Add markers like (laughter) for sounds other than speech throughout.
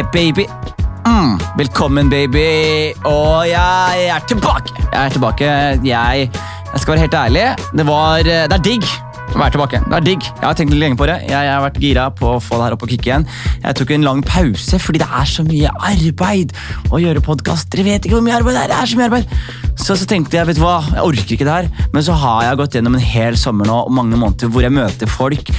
Yeah, baby. Mm, velkommen, baby. Og jeg er tilbake. Jeg er tilbake. Jeg, jeg skal være helt ærlig. Det, var, det er digg å være tilbake. Det er digg. Jeg har tenkt litt lenge på det. Jeg, jeg har vært gira på å få det her opp og kicke igjen. Jeg tok en lang pause fordi det er så mye arbeid å gjøre podkast. Dere vet ikke hvor mye arbeid det er. Det er så mye arbeid. Så, så tenkte jeg, vet du hva, jeg orker ikke det her. Men så har jeg gått gjennom en hel sommer nå og mange måneder hvor jeg møter folk,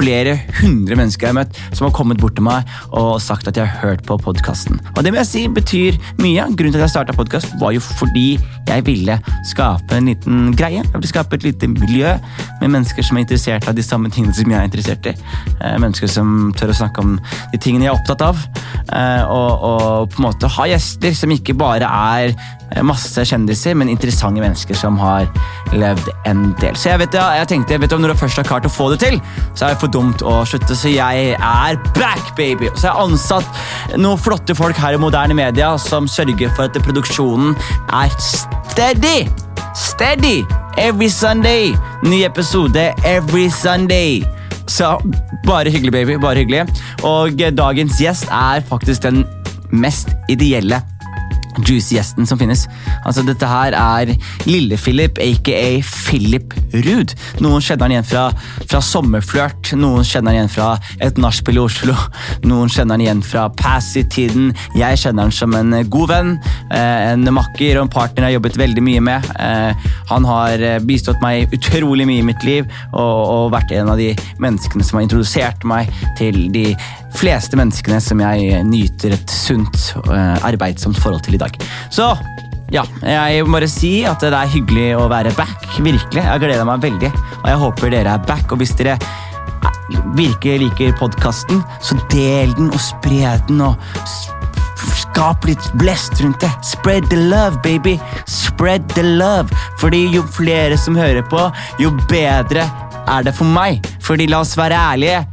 flere hundre mennesker jeg har møtt, som har kommet bort til meg og sagt at de har hørt på podkasten. Og det må jeg si betyr mye. Grunnen til at jeg starta podkast, var jo fordi jeg ville skape en liten greie. Jeg ville skape et lite miljø med mennesker som er interessert av de samme tingene som jeg er interessert i. Eh, Mennesker som tør å snakke om de tingene jeg er opptatt av. Eh, Og, og på en måte ha gjester som ikke bare er masse kjendiser, men interessante mennesker som har levd en del. Så jeg vet ja, jeg tenkte, vet du, når du først har klart å få det til, så er det for dumt å slutte. Så jeg er back, baby! Så jeg har ansatt noen flotte folk her i moderne media som sørger for at produksjonen er steady! Steady! Every Sunday! Ny episode every Sunday! Så bare hyggelig, baby. Bare hyggelig. Og eh, dagens gjest er faktisk den mest ideelle juicy-gjesten som finnes. Altså, dette her er Lille-Philip, aka Philip Ruud. Noen kjenner han igjen fra, fra Sommerflørt, noen kjenner han igjen fra et nachspiel i Oslo, noen kjenner han igjen fra Pass-i-tiden. Jeg kjenner han som en god venn, eh, en makker og en partner jeg har jobbet veldig mye med. Eh, Han har eh, bistått meg utrolig mye i mitt liv, og, og vært en av de menneskene som har introdusert meg til de fleste menneskene som jeg nyter et sunt, eh, arbeidsomt forhold til i dag. Så ja, jeg må bare si at det er hyggelig å være back. Virkelig. Jeg gleder meg veldig, og jeg håper dere er back. Og hvis dere virkelig liker podkasten, så del den og spre den. og Skap litt blest rundt det. Spread the love, baby. Spread the love. Fordi jo flere som hører på, jo bedre er det for meg. Fordi la oss være ærlige.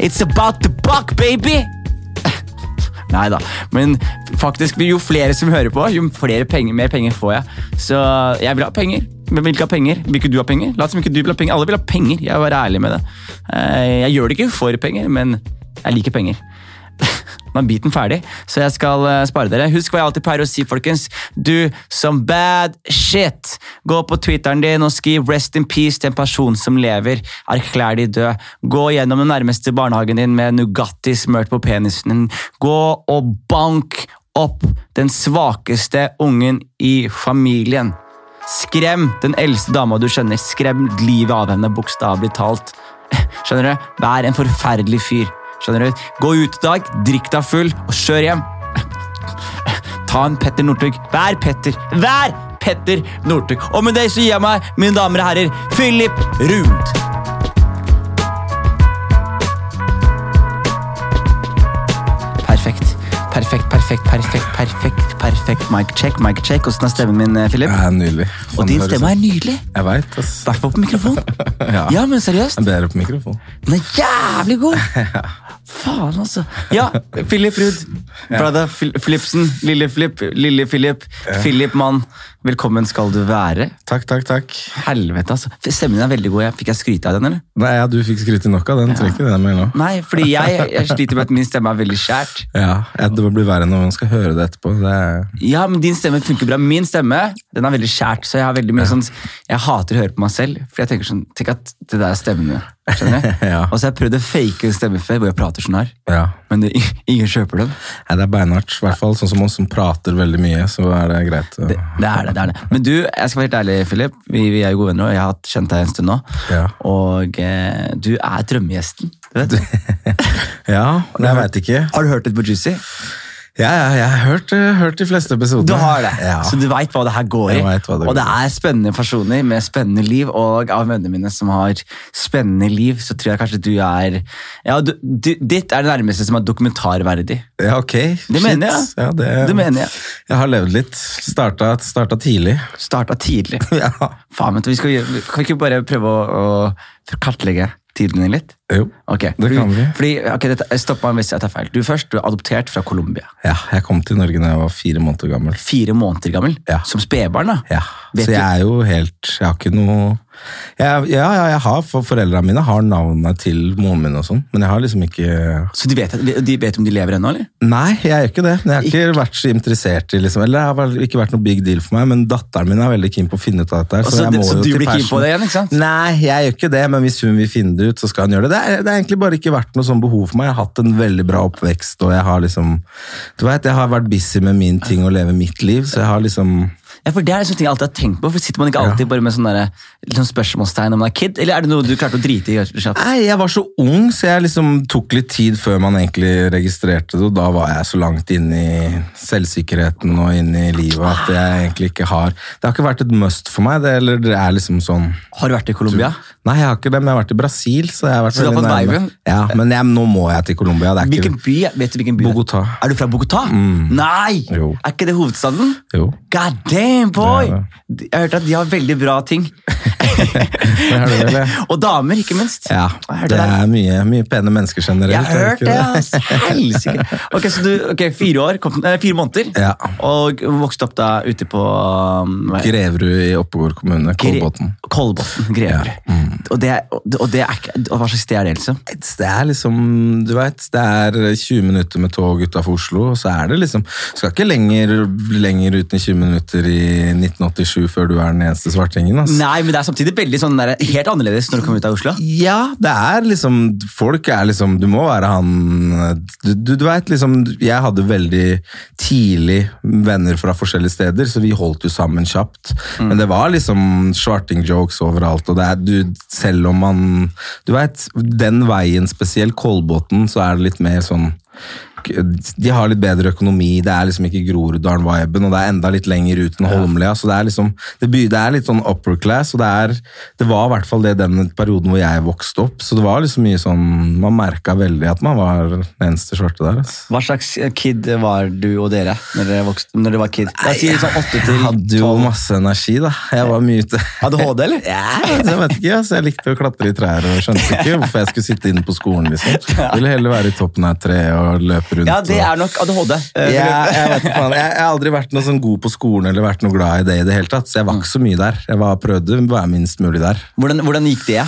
It's about the buck, baby! (laughs) Nei da, men faktisk, jo flere som hører på, jo flere penger, mer penger får jeg. Så jeg vil ha penger. Men vil ikke ha penger. Vil ikke du ha penger? La som ikke du vil ha penger. Alle vil ha penger. Jeg vil være ærlig med det. Eh, Jeg gjør det ikke for penger, men jeg liker penger. Nå er biten ferdig, så jeg skal eh, spare dere. Husk hva jeg alltid pleier å si, folkens. Du som bad shit. Gå på Twitteren din og skriv 'Rest in peace' til en person som lever. Erklær de død. Gå gjennom den nærmeste barnehagen din med Nugatti smørt på penisen din. Gå og bank opp den svakeste ungen i familien. Skrem den eldste dama du kjenner. Skrem livet av henne, bokstavelig talt. (laughs) Skjønner du? Vær en forferdelig fyr. Skjønner du? Gå ut i dag, drikk deg full og kjør hjem. Ta en Petter Northug. Vær Petter. Vær Petter Northug. Og med det så gir jeg meg, mine damer og herrer, Philip Ruud. Perfekt. Perfekt, perfekt, perfekt, perfekt, perfekt. Mic check, mic check. Åssen er stemmen min, eh, Philip? Det er Sånn Og din stemme er nydelig. Jeg vet, ass. I hvert fall på mikrofon. (laughs) Ja. Ja, men seriøst. Er bedre på mikrofon. Den er jævlig god! (laughs) Faen, altså. Ja, Philip Ruud. Brother Phil Philipsen. Lille Philip. Lille Philip. Philip Mann. Velkommen skal du være. Takk, takk, takk. Helvete, altså. Stemmen din er veldig god. Jeg Fikk jeg skryte av den, eller? Nei, ja, Du fikk skryte nok av den. Trenger ikke det mer nå. Nei, fordi jeg, (laughs) jeg sliter med at min stemme er veldig skjært. Ja, Det Det blir verre når man skal høre det etterpå. Det er... Ja, men din stemme funker bra. Min stemme den er veldig skjært, så jeg har veldig mye sånn Jeg hater å høre på meg selv, for jeg tenker sånn Tenk at det der er stemmen min. Skjønner du? (laughs) Ja. Og så har jeg prøvd å fake en stemme før, hvor jeg prater sånn her. Ja. Men det, (laughs) ingen kjøper den. Nei, det er beinhardt. I hvert fall sånn som oss som prater veldig mye, så er det greit. å- Det, det er det. det er det. Men du, jeg skal være helt ærlig, Philip. Vi, vi er jo gode venner, og jeg har kjent deg en stund nå. Ja. Og eh, du er drømmegjesten. Du vet. (laughs) Ja, men jeg veit ikke. Har du hørt litt på Juicy? Ja, ja, jeg har hørt, eh, hørt de fleste episoder. Du har det, Ja. så du veit hva det her går i. Det og det er spennende personer med spennende liv, og av vennene mine som har spennende liv, så tror jeg kanskje du er Ja, du, du, Ditt er det nærmeste som er dokumentarverdig. Ja, ok. Det mener jeg. Ja, det, Det mener jeg. Jeg har levd litt. Starta, starta tidlig. Starta tidlig. (laughs) Ja. Faen, men vi skal, kan vi ikke bare prøve å, å kartlegge tiden din litt? Jo. okay. Det kan vi. Fordi, ok, dette, Stopp meg hvis jeg tar feil. Du først, du er adoptert fra Colombia. Ja, jeg kom til Norge da jeg var fire måneder gammel. Fire måneder gammel. Ja. Som spedbarn. da. Ja, Vet Så du- jeg er jo helt Jeg har ikke noe Jeg, ja, ja, jeg har, for Foreldrene mine har navnet til moren min, og sånn, men jeg har liksom ikke Så de vet, de vet om de lever ennå, eller? Nei, jeg gjør ikke det. Jeg har ikke vært så interessert i liksom, Eller det har ikke vært noe big deal for meg, men datteren min er veldig keen på å finne ut av dette. her, Og så det- så du blir keen på det igjen, ikke sant? Nei, jeg gjør ikke det, men hvis hun vil finne det ut, så skal hun gjøre det. Det er, det er egentlig bare ikke vært noe sånn behov for meg. Jeg har hatt en veldig bra oppvekst, og jeg har liksom Du vet, jeg har vært busy med min ting og leve mitt liv, så jeg har liksom Ja, for Det er sånne ting jeg alltid har tenkt på. For Sitter man ikke alltid bare med sånn litt sånn spørsmålstegn om man er kid, eller er det noe du klarte å drite i? Nei, jeg var så ung, så jeg liksom tok litt tid før man egentlig registrerte det, og da var jeg så langt inne i selvsikkerheten og inne i livet at jeg egentlig ikke har Det har ikke vært et must for meg, det, eller det er liksom sånn Har du vært i Colombia? Nei, jeg har ikke det, men jeg har vært i Brasil, så jeg har vært Så du har veldig nærme. Ja, men jeg, nå må jeg til Colombia. Det er Hvilken by? Vet du hvilken by det? Bogotá. Er du fra Bogotá? Nei! Jo. Er ikke det hovedstaden? Jo. God damn, boy! Det Jeg har hørt at de har veldig bra ting. Det. (laughs) Og damer, ikke minst. Ja, det det er mye, mye pene mennesker generelt. Jeg har hørt det, altså. Helsike. (laughs) Ok, så du, okay, fire år, kom, eh, fire måneder, Ja. og vokste opp da ute på um, Greverud i Oppegård kommune, Kolbotn. Kolbotn, Greverud. Ja, mm. Og, det, og det er og hva slags sted er det, liksom? Det er liksom, du vet, det er 20 minutter med tog utafor Oslo, og så er det liksom Skal ikke lenger, lenger ut enn 20 minutter i 1987 før du er den eneste svartingen. Altså. Nei, men det er samtidig veldig sånn der, helt annerledes når du kommer ut av Oslo. Ja, det er liksom Folk er liksom Du må være han Du, du, du vet liksom Jeg hadde veldig tidlig venner fra forskjellige steder, så vi holdt jo sammen kjapt. Men det var liksom svarting-jokes overalt, og det er du Selv om man Du vet, den veien, spesielt Kolbotn, så er det litt mer sånn de har litt bedre økonomi, det er liksom ikke Groruddalen-viben, og det er enda litt lenger ut enn Holmlia, så det er liksom, det, by- det er litt sånn upper class, og det er, det var i hvert fall det den perioden hvor jeg vokste opp, så det var liksom mye sånn, man merket veldig at man var den eneste svarte der. Altså. Hva slags kid var du og dere når dere, vokste, når dere var kid? Jeg sier sånn 8 Jeg hadde jo masse energi da, jeg var mye ute. ADHD, eller? (laughs) Ja, jeg vet ikke, altså, jeg likte å klatre i trær og skjønte ikke hvorfor jeg skulle sitte inne på skolen, liksom. (laughs) Jeg ville heller være i toppen av et tre og løpe rundt. Ja, det er nok ADHD. Ja, jeg, vet faen. jeg, jeg har aldri vært noe sånn god på skolen eller vært noe glad i det i det hele tatt, så jeg var ikke så mye der. Jeg var, prøvde å være minst mulig der. Hvordan, hvordan gikk det?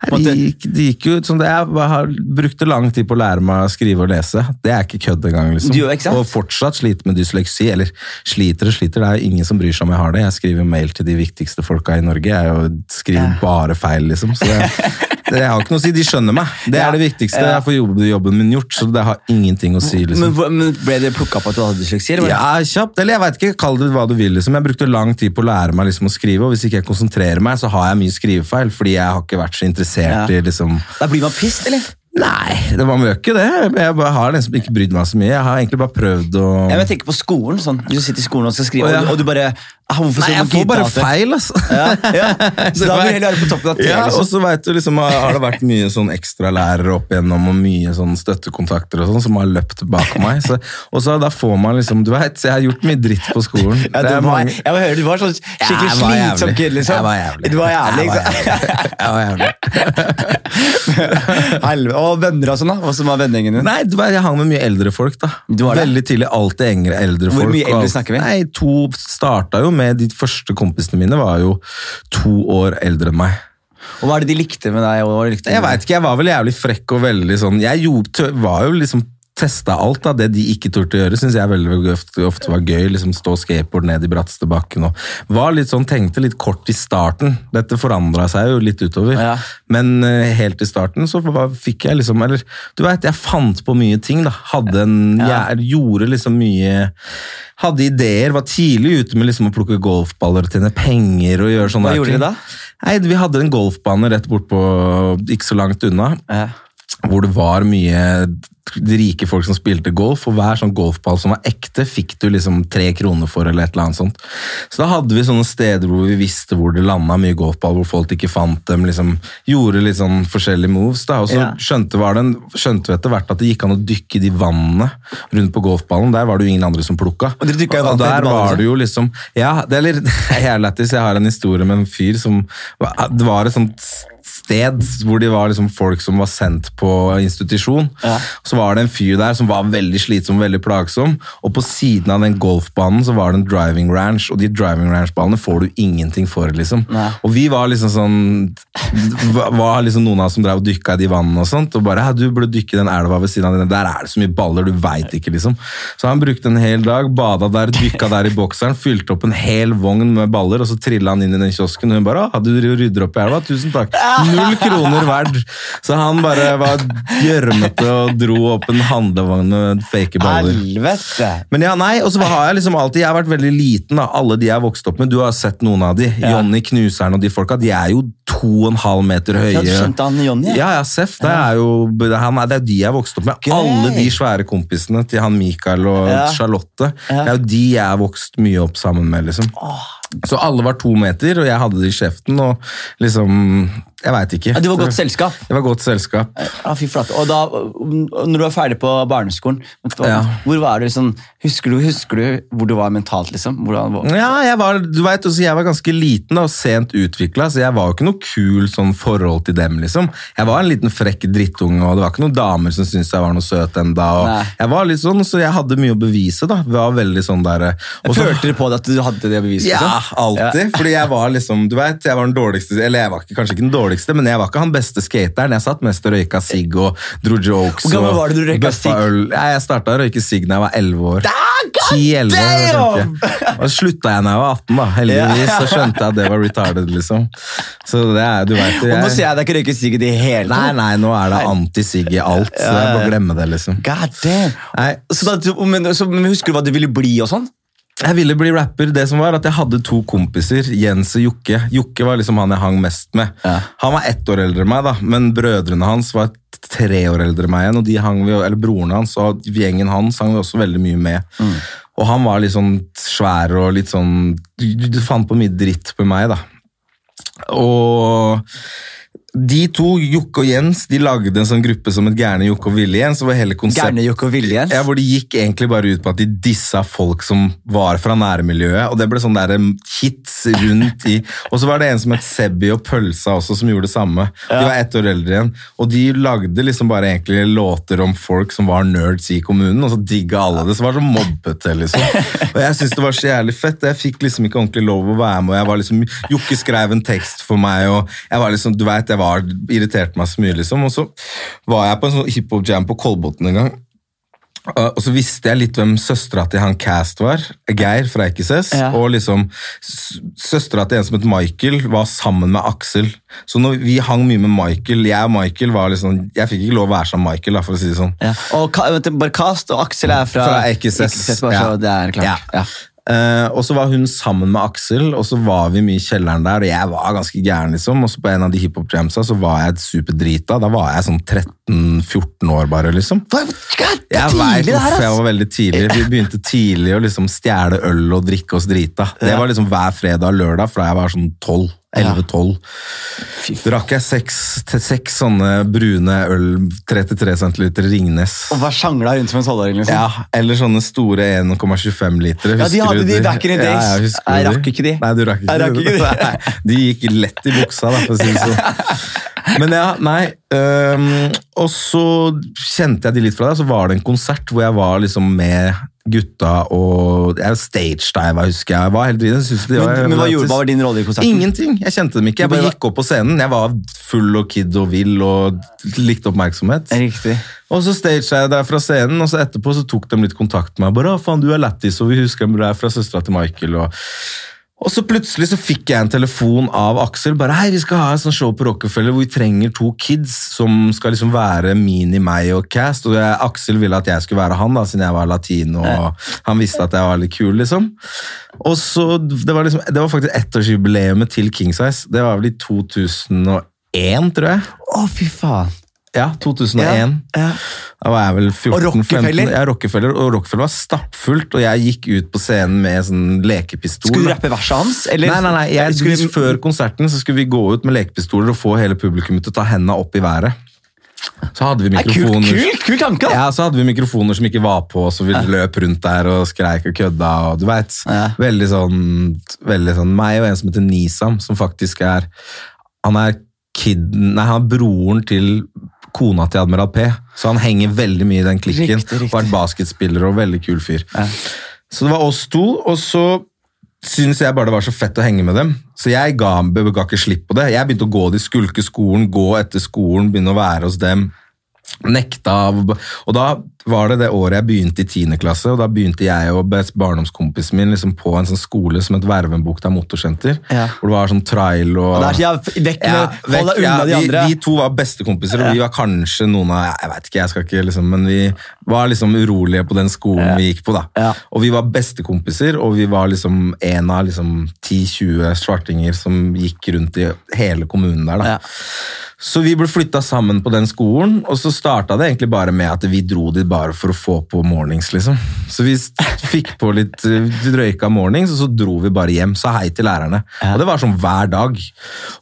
Det gikk, de gikk jo som det. Jeg har brukte lang tid på å lære meg å skrive og lese. Det er ikke kødd engang. Liksom. Jo? Og fortsatt sliter med dysleksi. Eller sliter og sliter, det er jo ingen som bryr seg om jeg har det. Jeg skriver mail til de viktigste folka i Norge. Jeg skriver skriver bare feil, liksom. Så det, (laughs) det har ikke noe å si. De skjønner meg. Det Ja. er det viktigste. Jeg får jobben, jobben min gjort, så det har ingenting å si. liksom. Men, men Ble det plukka på at du hadde dysleksi? eller Ja, kjapt. Eller jeg vet ikke, kall det hva du vil. Liksom. Jeg brukte lang tid på å lære meg liksom, å skrive, og hvis ikke jeg konsentrerer meg, så har jeg mye skrivefeil, fordi jeg har ikke vært så interessert Ja. i liksom Da blir man pissed, eller? Nei, det var jo ikke det. Jeg har liksom ikke brydd meg så mye. Jeg har egentlig bare prøvd å Ja, jeg tenker på skolen. sånn. Du sitter i skolen og skal skrive, og, du- og du bare Hvorfor Nei, jeg får bare feil, altså. (laughs) Ja, ja. (laughs) Så da vil du heller være på toppen av treet. Ja, og liksom. så vet du liksom, har det vært mye sånn ekstralærere opp igjennom, og mye sånn støttekontakter og sånn, som har løpt bak meg. Så, og så da får man liksom, du vet, jeg har gjort mye dritt på skolen. (laughs) Ja, du var, mange- jeg må høre, du var sånn skikkelig var slitsom kid. liksom. Jeg var jævlig. Du var jævlig, Jeg var var jævlig. Helvete. Og venner og sånn, da? Hva som var vennegjengen din? Nei, vet, jeg hang med mye eldre folk, da. Veldig tidlig. Alltid eldre eldre Hvor mye eldre snakker vi? Nei, To starta jo med De første kompisene mine var jo to år eldre enn meg. Og Hva er det de likte med deg? de likte Jeg med vet ikke, jeg var vel jævlig frekk og veldig sånn Jeg gjorde, var jo liksom testa alt av det de ikke turte å gjøre, syns jeg veldig ofte, var gøy. liksom Stå skateboard ned i bratteste bakken og var litt sånn, tenkte litt kort i starten. Dette forandra seg jo litt utover, Ja. men eh, helt i starten så fikk jeg liksom Eller du vet, jeg fant på mye ting, da. Hadde en Ja. Jeg gjorde liksom mye Hadde ideer, var tidlig ute med liksom å plukke golfballer og tjene penger og gjøre sånne Hva gjorde ting. da? Nei, Vi hadde en golfbane rett bortpå, ikke så langt unna, Ja. hvor det var mye rike folk som spilte golf, og hver sånn golfball som var ekte, fikk du liksom tre kroner for, eller et eller annet sånt. Så da hadde vi sånne steder hvor vi visste hvor det landa mye golfball, hvor folk ikke fant dem, liksom gjorde litt sånn forskjellige moves, da, og så Ja. skjønte, var det en, skjønte vi etter hvert at det gikk an å dykke i de vannene rundt på golfballen, der var det jo ingen andre som plukka. Og dykket og der var det jo liksom, ja, det er litt, (laughs) lættis, jeg har en historie med en fyr som, det var et sånt sted hvor de var liksom folk som var sendt på institusjon. Ja. Så var det en fyr der som var veldig slitsom veldig plagsom. Og på siden av den golfbanen så var det en driving ranch, og de driving ranch-banene får du ingenting for. liksom. Nei. Og vi var liksom sånn var- Var liksom noen av oss som drev og dykka i de vannene og sånt, og bare du burde dykke i den elva ved siden av den. Der er det så mye baller, du veit ikke, liksom. Så han brukte en hel dag, bada der, dykka der i bokseren, fylte opp en hel vogn med baller, og så trilla han inn i den kiosken, og hun bare 'Å, du rydder opp i elva? Tusen takk'. Null kroner verd. Så han bare var gjørmete og dro opp en handlevogn med fake baller. Helvete! Men ja, nei, og så har jeg liksom alltid, jeg har vært veldig liten da, alle de jeg har vokst opp med, du har sett noen av de, Ja. Jonny Knuseren og de folka, de er jo to og en halv meter høye. Ja, du skjønte han Jonny? Ja, ja, Seff, det er jo han det er de jeg har vokst opp med. Greit. Alle de svære kompisene til han Mikael og Ja. Charlotte, Ja. det er jo de jeg har vokst mye opp sammen med, liksom. Så alle var to meter, og jeg hadde det i kjeften, og liksom, jeg vet ikke. Ja, du var godt selskap. Det var godt selskap. Ja, fy flate. Og da, når du var ferdig på barneskolen, Ja. hvor var du liksom, husker du, husker du hvor du var mentalt, liksom? Hvordan, hvor... Ja, jeg var, du vet, også, jeg var ganske liten da, og sent utvikla, så jeg var jo ikke noe kul sånn forhold til dem. liksom. Jeg var en liten frekk drittunge, og det var ikke noen damer som syntes jeg var noe søt enda. og Nei. Jeg var litt sånn, så jeg hadde mye å bevise. da. Vi var veldig sånn der... eh, og så- Følte du på det at du hadde det beviset? Ja, liksom? Ja. Fordi jeg var liksom, du vet, jeg var den dårligste, eller jeg var ikke, kanskje ikke den dårligste, men jeg var ikke han beste skateren. Jeg satt mest og røyka sigg og dro jokes. Hvor gammel var det du røyka sigg? Ja, jeg starta å røyke sigg da jeg var 11 år. 10-11 år. Og så slutta jeg da jeg var 18, da. Heldigvis så skjønte jeg at det var retarded, liksom. Så det er, du vet jeg, Og nå sier jeg deg ikke røyke sigg i det hele Nei, nei, nå er det anti-sigg i alt, så jeg må glemme det, liksom. God damn. Nei, Så da, men, så, men Husker du hva du ville bli og sånn? Jeg ville bli rapper. Det som var at Jeg hadde to kompiser, Jens og Jokke. Jokke var liksom han jeg hang mest med. Ja. Han var ett år eldre enn meg, da, men brødrene hans var tre år eldre enn meg igjen. og de hang vi, eller Broren hans og gjengen hans hang vi også veldig mye med. Og han var litt sånn svær og litt sånn Du, du, du fant på mye dritt med meg, da. Og de to, Jokke og Jens, de lagde en sånn gruppe som et Gærne Jokke og Ville Jens. hvor hele konseptet Gærne Jokke og Ville Jens? ja, hvor de gikk egentlig bare ut på at de dissa folk som var fra nærmiljøet, og det ble sånn der hits rundt i Og så var det en som het Sebby og Pølsa også, som gjorde det samme. De var ett år eldre igjen, og de lagde liksom bare egentlig låter om folk som var nerds i kommunen, og så digga alle det. Så var det var så mobbete, liksom. Og jeg syntes det var så jævlig fett. Jeg fikk liksom ikke ordentlig lov å være med, og jeg var liksom Jokke skrev en tekst for meg, og jeg var liksom, du veit, jeg var irriterte meg så mye, liksom. Og så var jeg på en sånn hiphop-jam på Kolbotn en gang. Uh, og så visste jeg litt hvem søstera til han Cast var, Geir fra Ekises. Ja. Og liksom søstera til en som het Michael, var sammen med Aksel. Så når vi hang mye med Michael, jeg og Michael var liksom Jeg fikk ikke lov å være med Michael, da, for å si det sånn. Ja. Og bare Cast og Aksel er fra, Fra Ja, Ja. Eh, og så var hun sammen med Aksel, og så var vi mye i kjelleren der, og jeg var ganske gæren, liksom. Og så på en av de hiphop-jamsa så var jeg superdrita. Da var jeg sånn 13-14 år bare, liksom. Det er Jeg her, hvorfor jeg var veldig tidlig. Vi begynte tidlig å liksom stjele øl og drikke oss drita. Det var liksom hver fredag og lørdag fra jeg var sånn 12. 11-12. Fy faen. Drakk jeg seks, seks sånne brune øl, 33 centiliter Ringnes. Og var sjangla rundt som en tolvåring, liksom. Ja, eller sånne store 1,25 liter. Ja, de husker hadde du de back in the days. Ja, jeg, husker Jeg rakk ikke de. Nei, du rakk ikke, Jeg rakk ikke de. (laughs) Nei, de gikk lett i buksa, da, for å si det sånn. (laughs) Men ja, nei. Um, og så kjente jeg de litt fra deg, så var det en konsert hvor jeg var liksom med gutta og Jeg stagediva, husker jeg. var helt. Jeg synes de var- Men, men hva, gjorde, hva var din rolle i konserten? Ingenting. Jeg kjente dem ikke. Jeg bare gikk opp på scenen. Jeg var full og kid og vill og likte oppmerksomhet. Riktig. Og så staged jeg der fra scenen, og så etterpå så tok de litt kontakt med meg. bare, faen, du er lættis, og vi husker du er fra søstera til Michael. Og, og så plutselig så fikk jeg en telefon av Aksel. bare, hei, vi skal ha et sånt show på Rockefeller hvor vi trenger to kids som skal liksom være mini meg og Cast. Og jeg, Aksel ville at jeg skulle være han, da, siden jeg var latino, og han visste at jeg var litt kul, liksom. Og så, Det var, liksom, det var faktisk ettårsjubileet til King Size. Det var vel i 2001, tror jeg. Å, fy faen. Ja, 2001. Ja. Da var jeg vel 14, Og Rockefeller? 15, ja, Rockefeller, og Rockefeller var stappfullt, og jeg gikk ut på scenen med sånn lekepistol. Skulle du rappe verset hans? Eller? Nei, nei, nei. Jeg, Skulle- Før konserten så skulle vi gå ut med lekepistoler og få hele publikummet til å ta hendene opp i været. Så hadde vi mikrofoner Kul, kult, kul, kul tanke! da. Ja, så hadde vi mikrofoner som ikke var på, så vi løp rundt der og skreik og kødda. og du vet, Ja. Veldig sånn veldig sånn meg og en som heter Nisam, som faktisk er Han er kid, nei, han er broren til kona til Admiral P, så han henger veldig mye i den klikken. Riktig, riktig. Vært basketspiller og veldig kul fyr. Ja. Så det var oss to, og så syntes jeg bare det var så fett å henge med dem. Så jeg ga, ga ikke slipp på det. Jeg begynte å gå de skulke skolen, gå etter skolen, begynne å være hos dem. Nekta av Og da var det det året jeg begynte i 10. klasse, og da begynte jeg og barndomskompisen min liksom på en sånn skole som het Vervenbukta motorsenter. Ja. Hvor det var sånn trail og Og er så jævlig- vekk deg vekk- ja, de vi. Vi to var bestekompiser, og vi var kanskje noen av Jeg vet ikke, jeg skal ikke liksom Men vi var liksom urolige på den skolen vi gikk på, da. Ja. Og vi var bestekompiser, og vi var liksom en av liksom 10-20 svartinger som gikk rundt i hele kommunen der, da. Ja. Så vi ble flytta sammen på den skolen, og så starta det egentlig bare med at vi dro dit bare for å få på mornings, liksom. Så vi fikk på litt eh, røyka mornings, og så dro vi bare hjem. Sa hei til lærerne. Og det var sånn hver dag.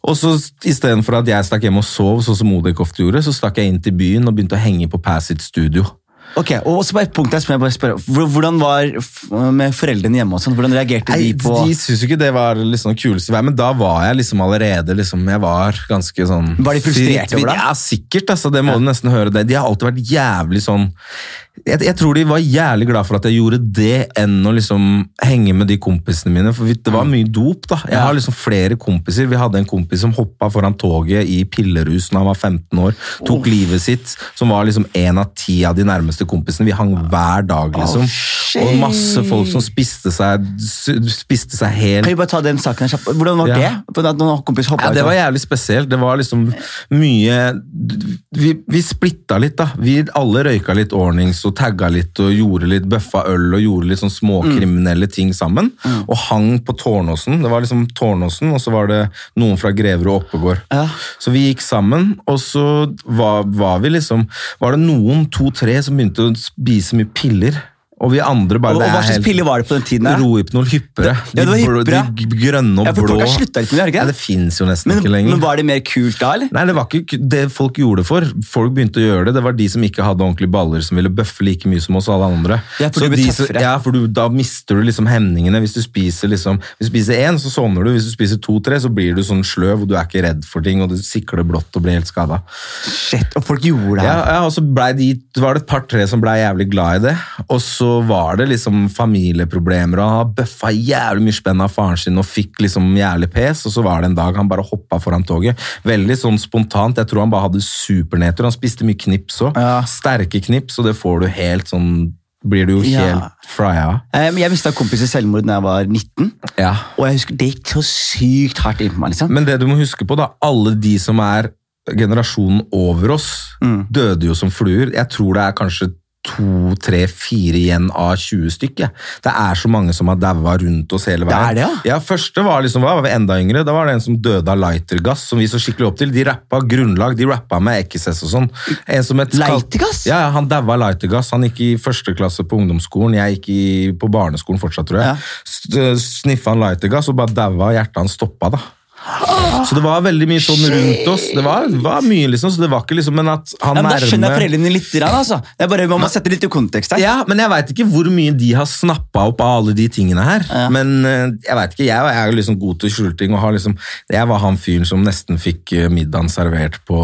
Og så istedenfor at jeg stakk hjem og sov, sånn som Odek ofte gjorde, så stakk jeg inn til byen og begynte å henge på Passage studio. Ok, og så på et punkt der som jeg bare spør, Hvordan var med foreldrene hjemme? og sånn? Hvordan reagerte Nei, de på De syntes ikke det var liksom det kuleste vei, men da var jeg liksom allerede liksom, Jeg var ganske sånn Var de frustrerte over deg? Ja, sikkert. altså, Det må du nesten høre. det. De har alltid vært jævlig sånn jeg, jeg tror de var jævlig glad for at jeg gjorde det, enn å liksom henge med de kompisene mine. For det var mye dop, da. Jeg har liksom flere kompiser. Vi hadde en kompis som hoppa foran toget i pillerus da han var 15 år. Tok livet sitt. Som var liksom en av ti av de nærmeste kompisene. Vi hang hver dag, liksom. Oh, og masse folk som spiste seg, spiste seg helt Kan vi bare ta den saken kjapt? Hvordan var Ja. det? Ja, Det var jævlig spesielt. Det var liksom mye Vi, vi splitta litt, da. Vi alle røyka litt ordnings og tagga litt og gjorde litt bøffa øl og gjorde litt sånn småkriminelle ting sammen. Og hang på Tårnåsen. Det var liksom Tårnåsen, og så var det noen fra Greverud og Oppegård. Ja. Så vi gikk sammen, og så var, var vi liksom Var det noen, to-tre, som begynte å spise mye piller. Og vi andre bare Og, og Hva slags piller var det på den tiden? Der? Rohypnol hyppere. Ja, det var de, blå- hyppere. de grønne og Ja, for blå. folk har sluttet litt med det, de ikke? Ja, det fins jo nesten Men, ikke lenger. men var det mer kult da, eller? Nei, det var ikke det folk gjorde det for. Folk begynte å gjøre det. Det var de som ikke hadde ordentlige baller, som ville bøffe like mye som oss alle andre. Ja, for de så. Ja, for du, da mister du liksom hemningene. Hvis du spiser liksom, hvis du spiser én, så sovner du. Hvis du spiser to-tre, så blir du sånn sløv, og du er ikke redd for ting, og du sikler blått og blir helt skada. Shit, og folk gjorde det Ja, her. ja, og så ble de, var det et par-tre som ble jævlig glad i det. Og så var det liksom familieproblemer, og han bøffa jævlig mye spenn av faren sin og fikk liksom jævlig pes, og så var det en dag han bare hoppa foran toget. Veldig sånn spontant. Jeg tror han bare hadde supernedtur. Han spiste mye knips òg. Ja. Sterke knips, og det får du helt sånn Blir du jo Ja. helt frya. Men Jeg mista kompiser selvmord da jeg var 19, Ja. og jeg husker det gikk så sykt hardt inn på meg. liksom. Men det du må huske på, da, alle de som er generasjonen over oss, Mm. døde jo som fluer. Jeg tror det er kanskje to, tre, fire igjen av 20 stykker. Det er så mange som har daua rundt oss hele veien. Det er det, ja. ja Første var liksom, da var vi enda yngre. Da var det en som døde av lightergass, som vi så skikkelig opp til. De rappa grunnlag, de rappa med Ekises og sånn. En Lightergass? Ja, ja, han daua av lightergass. Han gikk i første klasse på ungdomsskolen, jeg gikk i, på barneskolen fortsatt, tror jeg. Ja. Sniffa han lightergass og bare daua, hjertet hans stoppa, da. Så det var veldig mye sånn rundt oss. Det var, var mye, liksom, så det var ikke liksom Men at han Ja, men Da skjønner jeg foreldrene litt. Altså. Det er bare, man må sette litt i kontekst her. ja, men jeg veit ikke hvor mye de har snappa opp av alle de tingene her. Ja. Men eh, jeg vet ikke, jeg er jo liksom god til skjulting. og har liksom, Jeg var han fyren som nesten fikk eh, middagen servert på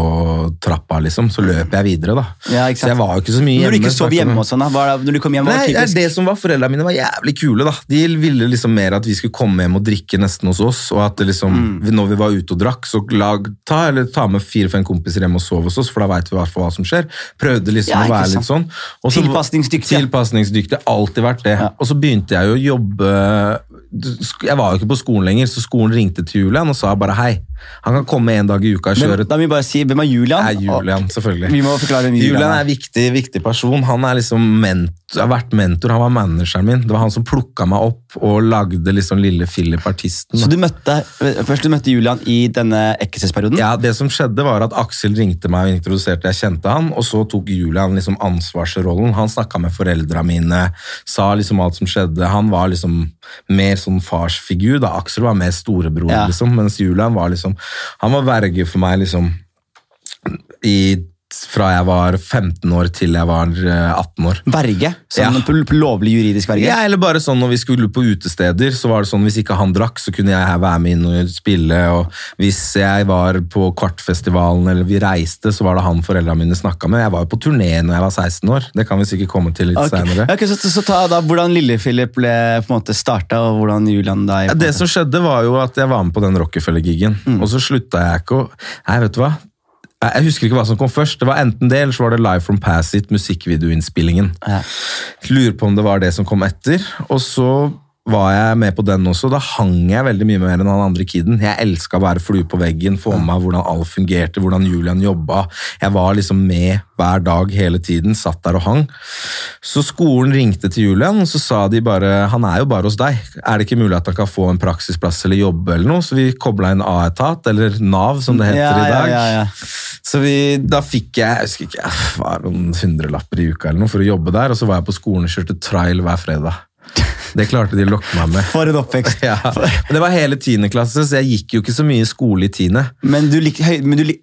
trappa, liksom. Så løp jeg videre, da. Ja, så jeg var jo ikke så mye hjemme. Når du ikke sov hjemme og sånn, da, det- når du kom hjem, var Nei, det det typisk? det som var Foreldrene mine var jævlig kule. da. De ville liksom mer at vi skulle komme hjem og drikke nesten hos oss. Og at det liksom, Mm. Når vi var ute og drakk, så lag, ta, eller ta med fire-fem kompiser hjem og sove hos oss, for da veit vi i hvert fall hva som skjer. Prøvde liksom Ja, å være sant. litt sånn. Også, Tilpasningsdyktig. Tilpasningsdyktig, alltid vært det. Ja. Og så begynte jeg jo å jobbe Jeg var jo ikke på skolen lenger, så skolen ringte til Julian og sa bare hei. Han kan komme en dag i uka og kjøre da må vi bare si, Hvem er Julian? er Julian, selvfølgelig. Vi må forklare Julian Julian er. en viktig, viktig person. Han er liksom ment, har vært mentor, han var manageren min. Det var han som plukka meg opp og lagde liksom lille Philip artisten. Så du møtte, først du møtte Julian i denne ekkelsesperioden? Ja, Det som skjedde var at Aksel ringte meg og introduserte, jeg kjente han, og så tok Julian liksom ansvarsrollen. Han snakka med foreldra mine, sa liksom alt som skjedde. Han var liksom mer sånn farsfigur. da Aksel var mer storebror, Ja. liksom, mens Julian var liksom Han var verge for meg liksom i fra jeg var 15 år til jeg var eh, 18 år. Verge? Sånn Ja. lovlig juridisk verge? Ja, eller bare sånn når vi skulle på utesteder, så var det sånn hvis ikke han drakk, så kunne jeg være med inn og spille, og hvis jeg var på Kvartfestivalen eller vi reiste, så var det han foreldrene mine snakka med. Jeg var jo på turné når jeg var 16 år, det kan vi sikkert komme til litt okay. senere. Ok, så, så ta da hvordan Lille-Philip ble på en måte starta, og hvordan Julian da Det som skjedde var jo at jeg var med på den Rockefeller-gigen, Mm. og så slutta jeg ikke å Nei, vet du hva? Jeg husker ikke hva som kom først. Det var enten det, eller så var det Live from Pass It, musikkvideoinnspillingen. Ja. Lurer på om det var det som kom etter. Og så var jeg med på den også. Da hang jeg veldig mye mer enn han andre kiden. Jeg elska å være flue på veggen, få med meg hvordan alt fungerte, hvordan Julian jobba. Jeg var liksom med hver dag hele tiden, satt der og hang. Så skolen ringte til Julian, og så sa de bare han er jo bare hos deg. Er det ikke mulig at han kan få en praksisplass eller jobbe eller noe? Så vi kobla inn A-etat, eller Nav som det heter Ja, i dag. ja, ja. Så vi, da fikk jeg jeg husker ikke, det var noen hundrelapper i uka eller noe for å jobbe der, og så var jeg på skolen og kjørte trial hver fredag. Det klarte de å lokke meg med. For en oppvekst. (laughs) Ja. Det var hele tiende klasse, så jeg gikk jo ikke så mye skole i tiende. Men du, lik, men du lik,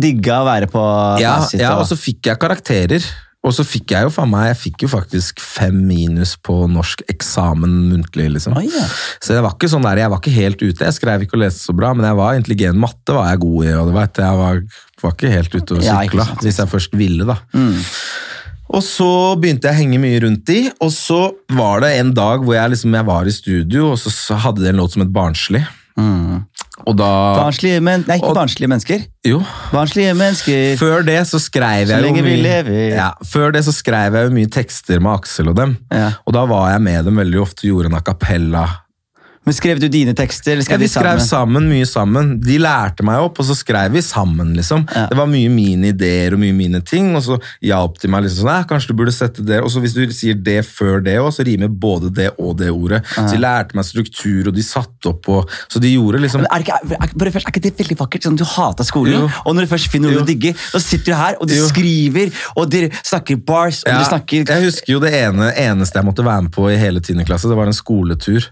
digga å være på Ja, Facit, ja, og- så fikk jeg karakterer. Og så fikk jeg jo faen meg, jeg fikk jo faktisk fem minus på norsk eksamen muntlig, liksom. Oh, yeah. Så jeg var ikke sånn der, jeg var ikke helt ute. Jeg skrev ikke og leste så bra, men jeg var intelligent. Matte var jeg god i, og du vet jeg, var, var ikke helt ute og sykla, ja, hvis jeg først ville, da. Og så begynte jeg å henge mye rundt de, og så var det en dag hvor jeg, liksom, jeg var i studio, og så så hadde de en låt som het Barnslig. Og da Barnslige men, Nei, ikke Og- barnslige mennesker. Jo. Barnslige mennesker. Før det så skrev Så jeg jo lenge vi mye, ja, Før det så skrev jeg jo mye tekster med Aksel og dem. Ja. Og da var jeg med dem veldig ofte og gjorde en a cappella. Men Skrev du dine tekster? Eller Ja, skrev vi skrev sammen? mye sammen. De lærte meg opp, og så skrev vi sammen, liksom. Ja. Det var mye mine ideer og mye mine ting, og så hjalp de meg liksom sånn, kanskje du burde sette det, og så hvis du sier det før det òg, så rimer både det og det ordet. Så de lærte meg struktur, og de satte opp, og, så de gjorde liksom er, ikke, er, er, først, er ikke det veldig vakkert? Sånn, du hata skolen, Jo. og når du først finner noe du digger, så sitter du her og du Jo. skriver, og dere snakker bars, og Ja, dere snakker Jeg husker jo det ene, eneste jeg måtte være med på i hele 10. klasse, det var en skoletur.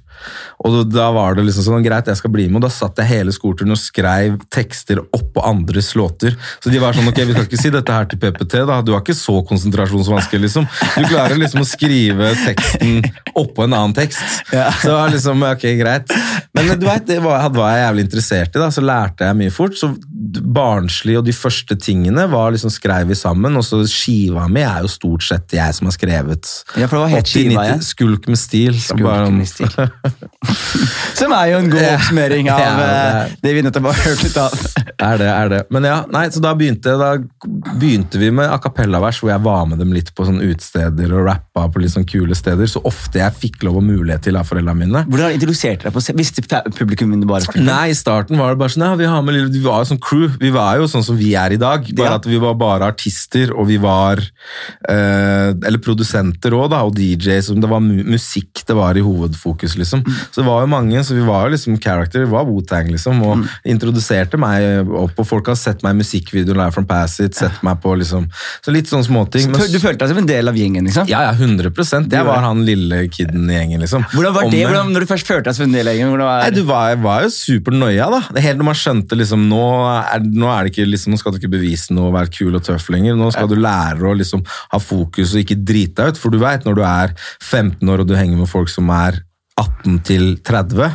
Og da var det liksom sånn, greit, jeg skal bli med, og da satt jeg hele skoleturen og skrev tekster oppå andres låter. Så de var sånn, ok, vi skal ikke si dette her til PPT da, du har ikke så konsentrasjonsvansker liksom. Du klarer liksom å skrive teksten oppå en annen tekst. Så det var liksom, ok, greit. Men du vet, det var, var jeg jævlig interessert i da, så lærte jeg mye fort. Så barnslig og de første tingene var liksom skrev vi sammen, og så skiva mi er jo stort sett jeg som har skrevet. Ja, for hva het 80, skiva 90. Skulk med stil. Skulk med stil. Som er jo en god oppsummering av Ja, det eh, det vi nettopp har hørt litt av. Er det, er det. Men ja, nei, så da begynte, da begynte vi med a cappella-vers, hvor jeg var med dem litt på sånne utesteder og rappa på litt sånn kule steder, så ofte jeg fikk lov og mulighet til av foreldrene mine. Hvordan introduserte deg på Visste publikum det bare? Nei, i starten var det bare sånn, ja, vi, har med, vi var jo sånn crew, vi var jo sånn som vi er i dag, bare Ja. at vi var bare artister, og vi var, eh, eller produsenter også da, og DJ, det var mu musikk, det var i hovedfokus liksom. Så det var jo mange, så vi var jo liksom character, vi var Wotang, liksom, og introduserte meg opp, og folk har sett meg i musikkvideoen Live from Pass It, sett meg på liksom, så litt sånne småting. Så, Du følte deg som en del av gjengen? liksom? Ja, ja, 100% Jeg var han lille kiden i gjengen, liksom. Hvordan var det Om- hvordan, når du først følte deg som en del av gjengen? Var Nei, du var, var jo supernoia, da. Det helt når man skjønte liksom, nå er, nå er det ikke liksom, nå skal du ikke bevise noe og være kul og tøff lenger. Nå skal du lære å liksom ha fokus og ikke drite deg ut. For du vet, når du er 15 år og du henger med folk som er 18 til 30,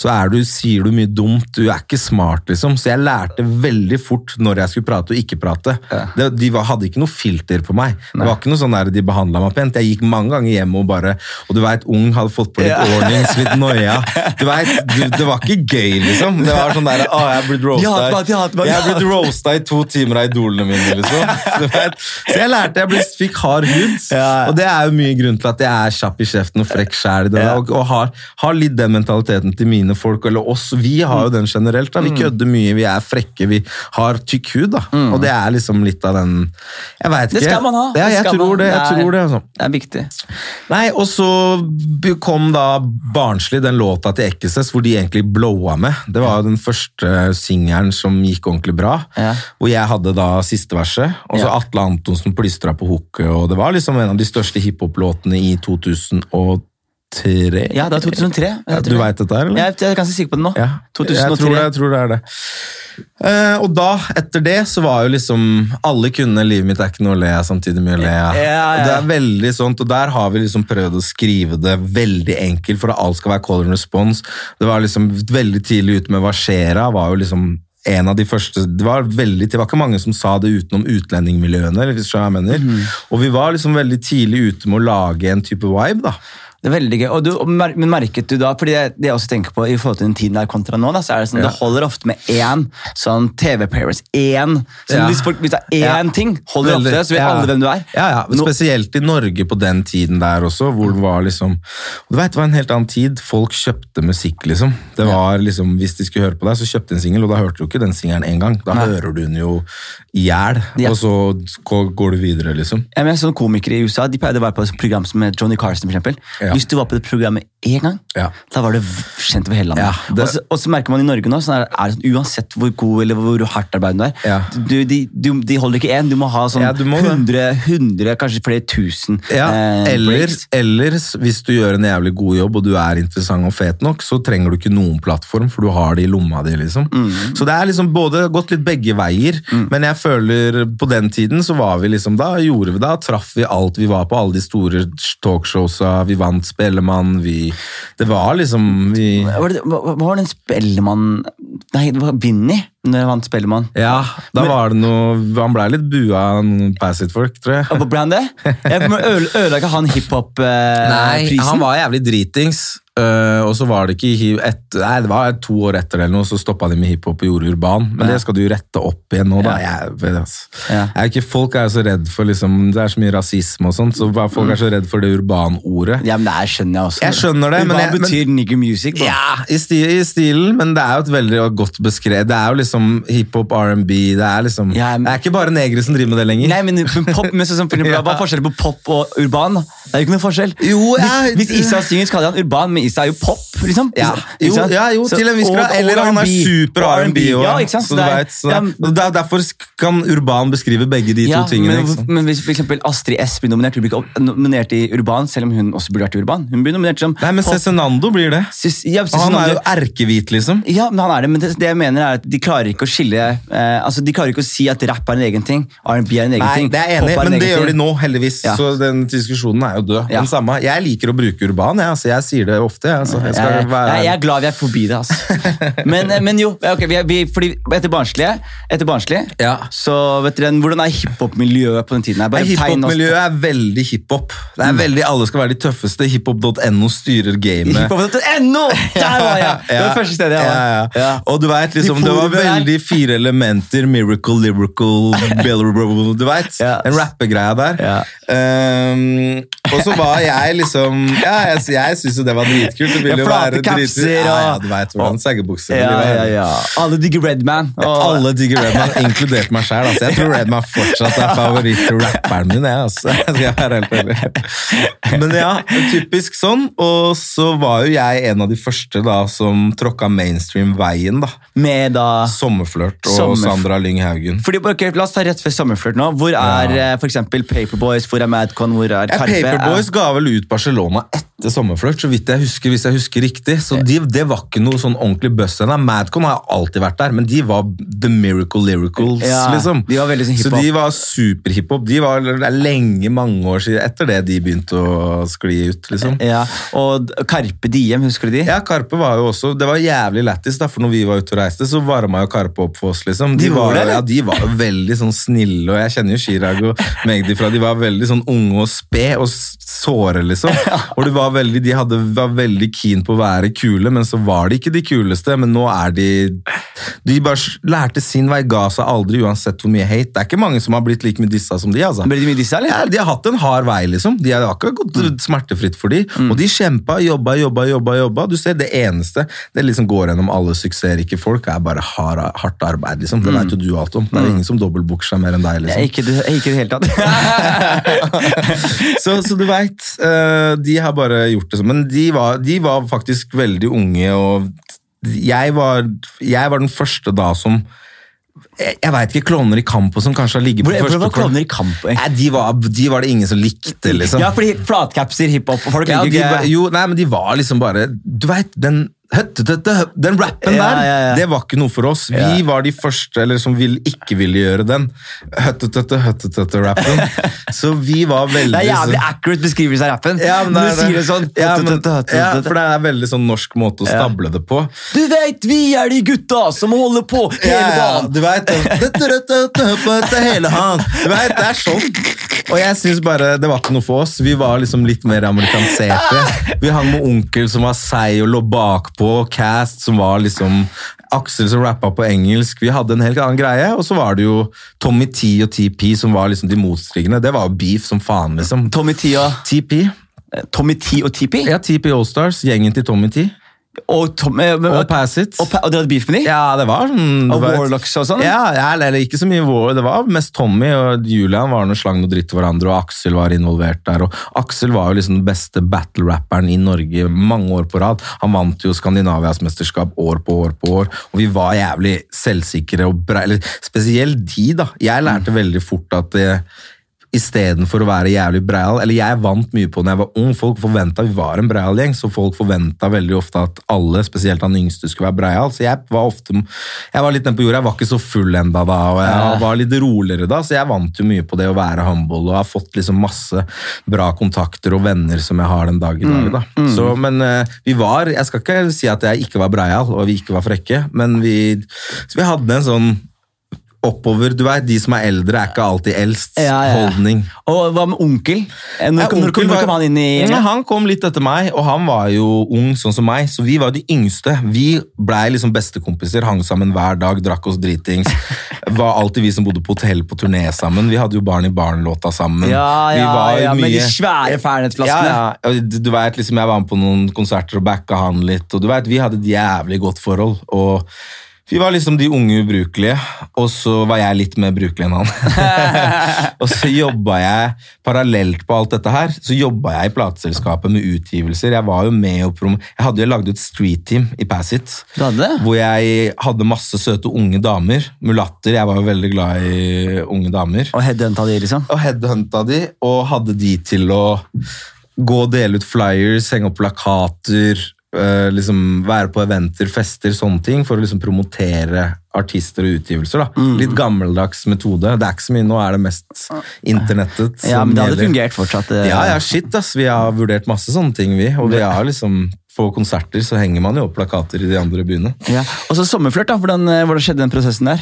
så er du, sier du mye dumt. Du er ikke smart, liksom. Så jeg lærte veldig fort når jeg skulle prate og ikke prate. Det, de var, hadde ikke noe filter på meg. Det var ikke noe sånn der de behandla meg pent. Jeg gikk mange ganger hjem og bare Og du veit, ung hadde fått på litt Ja. ordnings, litt noia. Du vet, du, det var ikke gøy, liksom. Det var sånn der, å, jeg blitt roasta Jeg blitt roasta i to timer av idolene mine, liksom. Så jeg lærte, jeg ble, fikk hard hud. Ja. Og det er jo mye grunn til at jeg er kjapp i kjeften og frekk sjæl. Ja. Og, og har, har litt den mentaliteten til mine folk, eller oss. Vi har jo den generelt. da. Vi kødder mye, vi er frekke, vi har tykk hud. da. Og det er liksom litt av den Jeg veit ikke. Det skal man ha. Ja, jeg tror det. jeg tror det, altså. Det er viktig. Nei, og så kom da Barnslig, den låta til Ekkeses, hvor de egentlig blowa med. Det var jo den første singelen som gikk ordentlig bra. Ja. Hvor jeg hadde da siste verset, og så Ja. Atle Antonsen plystra på hooket. Og det var liksom en av de største hiphop-låtene i 2003? Ja, det er 2003. jeg Ja, du veit dette her, eller? Jeg, er ganske sikker på det nå. Ja, 2003. Jeg tror, det, jeg tror det er det. Eh, og da, etter det, så var jo liksom Alle kunne 'Livet mitt er ikke noe å le av', samtidig med å le av. Ja, ja. Det er veldig sånt, og der har vi liksom prøvd å skrive det veldig enkelt, for at alt skal være call and response. Det var liksom veldig tidlig ute med 'Hva skjer'a?' var jo liksom en av de første, det var, veldig, det var ikke mange som sa det utenom utlendingmiljøene. hvis jeg mener. Mm. Og vi var liksom veldig tidlig ute med å lage en type vibe. da. Det er veldig gøy. Og du, men merket du da, fordi det, det jeg også tenker på i forhold til den tiden der kontra nå, da, så er det sånn, Ja. det holder ofte med én sånn TV-parents. Én. Så Ja. hvis, folk, hvis det er én Ja. ting, holder Veldig. ofte, så vet Ja. alle hvem du er. Ja, ja. Spesielt i Norge på den tiden der også, hvor det var liksom og Du vet, Det var en helt annen tid. Folk kjøpte musikk, liksom. Det var liksom, Hvis de skulle høre på deg, så kjøpte de en singel, og da hørte du ikke den singelen én gang. Da Nei. hører du den jo i hjel, Ja. og så går du videre, liksom. Jeg mener, sånn Komikere i USA de pleide å være på et program som Johnny Carson. For eksempel. Ja. Hvis du var på det programmet én gang, Ja. da var du kjent over hele landet. Ja, det- og, så, og så merker man i Norge nå, sånn er, er sånn, uansett hvor god eller hvor hardt arbeid du er, du, de, du, de holder ikke én. Du må ha sånn må 100, 100, kanskje flere tusen eh, eller, eller hvis du gjør en jævlig god jobb og du er interessant og fet nok, så trenger du ikke noen plattform, for du har det i lomma di. liksom. Mm. Så det er liksom både gått litt begge veier, men jeg føler på den tiden så var vi liksom, da gjorde vi da traff vi alt. Vi var på alle de store talkshowsa, vi vant Spellemann, vi Det var liksom vi, Hva var, det, hva, var den Spellemann Nei, det var Binni når jeg vant Spellemann. Ja, da var det noe Han blei litt bua av Passit-folk, tror jeg. Ble han det? Ødela ikke han hiphop-prisen? Nei, han var jævlig dritings. Øh, og så var det ikke et, Nei, det var to år etter eller noe, så stoppa de med hiphop og gjorde urban. Men Ja. det skal du jo rette opp igjen nå, da. Ja. Jeg, vet, altså. Ja. er ikke, folk er jo så redd for liksom, Det er så mye rasisme og sånt, så folk folk er så redd for det urban-ordet. Ja, men det er, skjønner jeg også. Jeg skjønner det, men Hva jeg- betyr nigger music? Bro. Ja, i, sti, i stilen, men det er jo et veldig godt beskrevet. Det er jo liksom hiphop, R&B Det er liksom Ja, men- Det er ikke bare negere som driver med det lenger. Nei, men, men pop, men sånn for. (laughs) Hva er forskjellen på pop og urban? Det er jo ikke noe forskjell. Jo, jeg, hvis, hvis Issa synger, så kaller han urban, men Issa er jo pop. liksom. Ja, jo, ja, jo Så- til en viss grad. Eller han er super R&B òg. Ja, ikke sant? Så Så det er- vet, så, ja, derfor kan Urban beskrive begge de to tingene. men, men hvis for eksempel Astrid S blir nominert, hun blir ikke nominert i urban, selv om hun også burde vært i urban. Hun blir nominert som Nei, men Cezinando blir det. Sis- ja, han er jo erkehvit, liksom. Ja, men han er det, men det, det jeg mener er at de klarer ikke å skille eh, altså De klarer ikke å si at rapp er en egen ting, R&B er en egen Nei, ting, det er enig, er en men det gjør de nå, heldigvis. Så den diskusjonen er jo død. Men samme, jeg liker å bruke urban, jeg. Altså, jeg sier det ofte. Jeg, altså. jeg, Jeg, være, jeg, jeg er glad vi er forbi det, altså. (laughs) Men, men jo, okay, vi, er- vi, fordi etter barnslige, etter barnslig Ja. så vet dere, hvordan er hiphop-miljøet på den tiden? her? Hiphop-miljøet er veldig hiphop. Det er veldig, Alle skal være de tøffeste. Hiphop.no styrer gamet. Hiphop.no! Der var jeg! (laughs) Det var det første stedet jeg var. Ja, ja. Og du vet, liksom, De det var veldig fire elementer. Miracle, lyrical, (laughs) billable, du vet. En Den rappegreia der. Ehm, og så var jeg liksom Ja, jeg, jeg syns jo det var dritkult. Det vil jo være dritkult. Ja, ja, du vet hvordan seggebukser Ja, ja, ja. Alle digger Redman. og- Alle digger Redman, inkludert meg sjæl. Altså. Jeg tror (laughs) Redman fortsatt er favoritt-rapperen min. Jeg, altså. (laughs) jeg skal være helt ærlig. Men ja, typisk sånn. Og så var jo jeg en av de første da som tråkka mainstream-veien. da. Med da Sommerflørt og Sommerf- Sandra Lyng Haugen. fordi, okay, La oss ta rett før Sommerflørt nå. Hvor er Ja. f.eks. for eksempel Paperboys? Hvor er Madcon? Hvor er Karpe? Paperboys ga vel ut Barcelona etter Sommerflørt, så vidt jeg husker. hvis jeg husker riktig. Så de, Det var ikke noe sånn ordentlig buzz ennå. Madcon har alltid vært der, men de var The Miracle Lyricals. Ja, liksom. de var veldig sånn så de var superhiphop. De var lenge, mange år siden etter det de begynte å skli ut. liksom. Ja, og Karpe Diem, husker du de? Ja, Karpe var jo også Det var jævlig lættis, da, for når vi var ute og reiste, så varma jo Karpe opp for oss, liksom. De, De var, det, ja, de var veldig sånn snille, og jeg kjenner jo Chirag og Magdi fra De var veldig sånn unge og spe og såre, liksom. (laughs) Og det var veldig, de hadde, var veldig keen på å være kule, men så var de ikke de kuleste. Men nå er de De bare lærte sin vei, ga seg aldri, uansett hvor mye hate. Det er ikke mange som har blitt like mye dissa som de, altså. Blir de mye dissa, eller? Ja, de har hatt en hard vei, liksom. De har ikke gått smertefritt for de. Og de kjempa, jobba, jobba, jobba. jobba. Du ser, Det eneste det liksom går gjennom alle suksessrike folk, er bare hard, hardt arbeid. liksom. Det vet jo du alt om. Det er ingen som dobbeltbooker seg mer enn deg. Liksom. ikke, ikke i det hele tatt. (laughs) så, så du veit, de har bare gjort det sånn. Men de var, de var faktisk veldig unge, og jeg var, jeg var den første da som Jeg, jeg veit ikke, Klovner i kamp og som kanskje har ligget på første var klovner i kamp? Nei, de var, de var det ingen som likte, liksom. Ja, fordi flatcapser, hiphop og folk Ja, de, jo, nei, men de var liksom bare Du veit, den den rappen der, ja, ja. det var ikke noe for oss. Vi Ja. var de første eller som vil, ikke ville gjøre den. Høttetøtte, høttetøtte-rappen. Så vi var veldig Det er jævlig sånn- accurate beskrivelse av rappen. ja, men du er sier det sånn. Ja, ja, for det er veldig sånn norsk måte å Ja. stable det på. Du vet, vi er de gutta som holder på hele dagen. du vet det. hele han. Du vet, det er sånn. Og jeg synes bare det var ikke noe for oss. Vi var liksom litt mer amerikanserte. Vi hang med onkel som var seig og lå bakpå, Cast som var liksom Aksel som rappa på engelsk. Vi hadde en helt annen greie. Og så var det jo Tommy T og TP som var liksom de motstrigende. Det var jo beef som faen, liksom. Tommy T og TP. Tommy T og TP? Ja, TP Allstars. Gjengen til Tommy T. Og, Tom, eh, men- Og Pass It. og, Pa- og dere hadde beef med dem? Ja, det var sånn det Og Warlocks og sånn? Ja, ja, eller ikke så mye War. Det var mest Tommy og Julian var noe slang noe dritt til hverandre, og Aksel var involvert der. Og Aksel var jo liksom den beste battle-rapperen i Norge mange år på rad. Han vant jo Skandinavias mesterskap år på år på år, og vi var jævlig selvsikre og bra, eller spesielt de, da. Jeg lærte veldig fort at det Istedenfor å være jævlig breial. Eller jeg vant mye på når jeg var ung. Folk forventa Vi var en breial gjeng, så folk forventa veldig ofte at alle, spesielt han yngste, skulle være breial. Så jeg var ofte Jeg var litt nede på jorda, jeg var ikke så full enda da, og jeg var litt roligere da, så jeg vant jo mye på det å være humble, og har fått liksom masse bra kontakter og venner som jeg har den dag i dag, da. Så, men eh, vi var Jeg skal ikke si at jeg ikke var breial, og vi ikke var frekke, men vi, vi hadde en sånn oppover. Du vet, De som er eldre, er ikke alltid eldst. Ja, ja, ja. Holdning. Og hva med onkel? Eh, Når, kom, onkel når kom han inn i Ja, gjengen? Han kom litt etter meg, og han var jo ung sånn som meg, så vi var de yngste. Vi blei liksom bestekompiser, hang sammen hver dag, drakk oss dritings. (laughs) Var alltid vi som bodde på hotell på turné sammen. Vi hadde jo Barn i barn-låta sammen. Ja, ja, ja, mye... ja, med de svære Ja, Fernet-flaskene. ja. Du, du vet, liksom, Jeg var med på noen konserter og backa han litt, og du vet, vi hadde et jævlig godt forhold. og vi var liksom de unge ubrukelige, og så var jeg litt mer brukelig enn han. (laughs) og så jobba jeg parallelt på alt dette her. Så jobba jeg i plateselskapet med utgivelser. Jeg var jo med og prom Jeg hadde jo lagd ut street team i Pass It. Du det? Hvor jeg hadde masse søte unge damer. Mulatter. Jeg var jo veldig glad i unge damer Og headhunta de, liksom? og headhunta de, og hadde de til å gå og dele ut flyers, henge opp plakater, eh, liksom være på eventer, fester, sånne ting, for å liksom promotere artister og utgivelser. da. Mm. Litt gammeldags metode. Det er ikke så mye nå, er det mest internettet. Ja, men det hadde gjelder. fungert fortsatt. eh. Ja, ja, shit, ass. Vi har vurdert masse sånne ting, vi. Og vi har liksom på konserter så henger man jo opp plakater i de andre byene. Ja. Og så sommerflørt, da. Hvordan, eh, hvordan skjedde den prosessen der?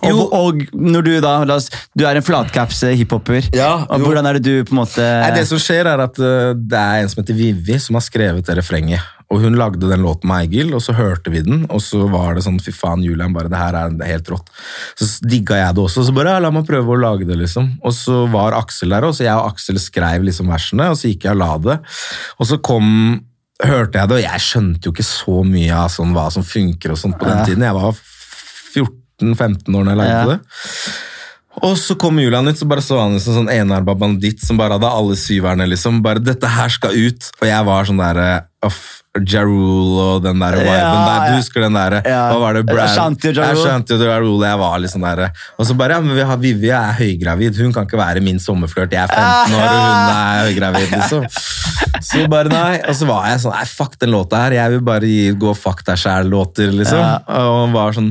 Og, Jo. og når du da, oss, du er en flatcaps hiphoper, Ja, og hvordan er det du på en måte Nei, det som skjer er at det er en som heter Vivi som har skrevet det refrenget. Og hun lagde den låten med Eigil, og så hørte vi den, og så var det sånn fy faen, Julian, bare det her er helt rått. Så digga jeg det også, så bare ja, la meg prøve å lage det, liksom. Og så var Aksel der òg, så jeg og Aksel skrev liksom versene, og så gikk jeg og la det. Og så kom hørte jeg det, og jeg skjønte jo ikke så mye av sånn, hva som funker og sånt på den Ja. tiden. Jeg var 14-15 år da jeg lagde Ja. det. Og så kom Julian ut, så bare så han ut som sånn enarba banditt som bare hadde alle syverne, liksom. Bare 'dette her skal ut'. Og jeg var sånn derre Uff. Ja Rule og den der viben Ja, der. Du husker den derre? Ja. Hva var det? Brad? Ashanti og Ja Ja, Ashanti og Ja Jeg var liksom sånn derre Og så bare Ja, men vi har Vivi er høygravid. Hun kan ikke være min sommerflørt. Jeg er 15 år, og hun er høygravid, liksom. (laughs) Så bare nei. Og så var jeg sånn Nei, fuck den låta her. Jeg vil bare gi gå fuck deg sjæl-låter, liksom. Ja. Og han var sånn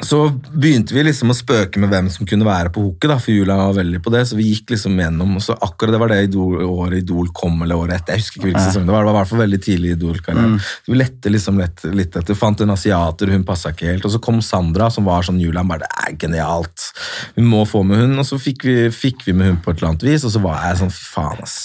så begynte vi liksom å spøke med hvem som kunne være på hooket, da, for jula var veldig på det, så vi gikk liksom gjennom, og så akkurat det var det Idol, året Idol kom, eller året etter, jeg husker ikke hvilken sesong det var, det var i hvert fall veldig tidlig i Idol-karrieren. Så vi lette liksom lett, litt etter, fant en asiater, hun passet ikke helt, og så kom Sandra, som var sånn Julian, bare, det er genialt, vi må få med hun, og så fikk vi, fikk vi med hun på et eller annet vis, og så var jeg sånn, faen ass,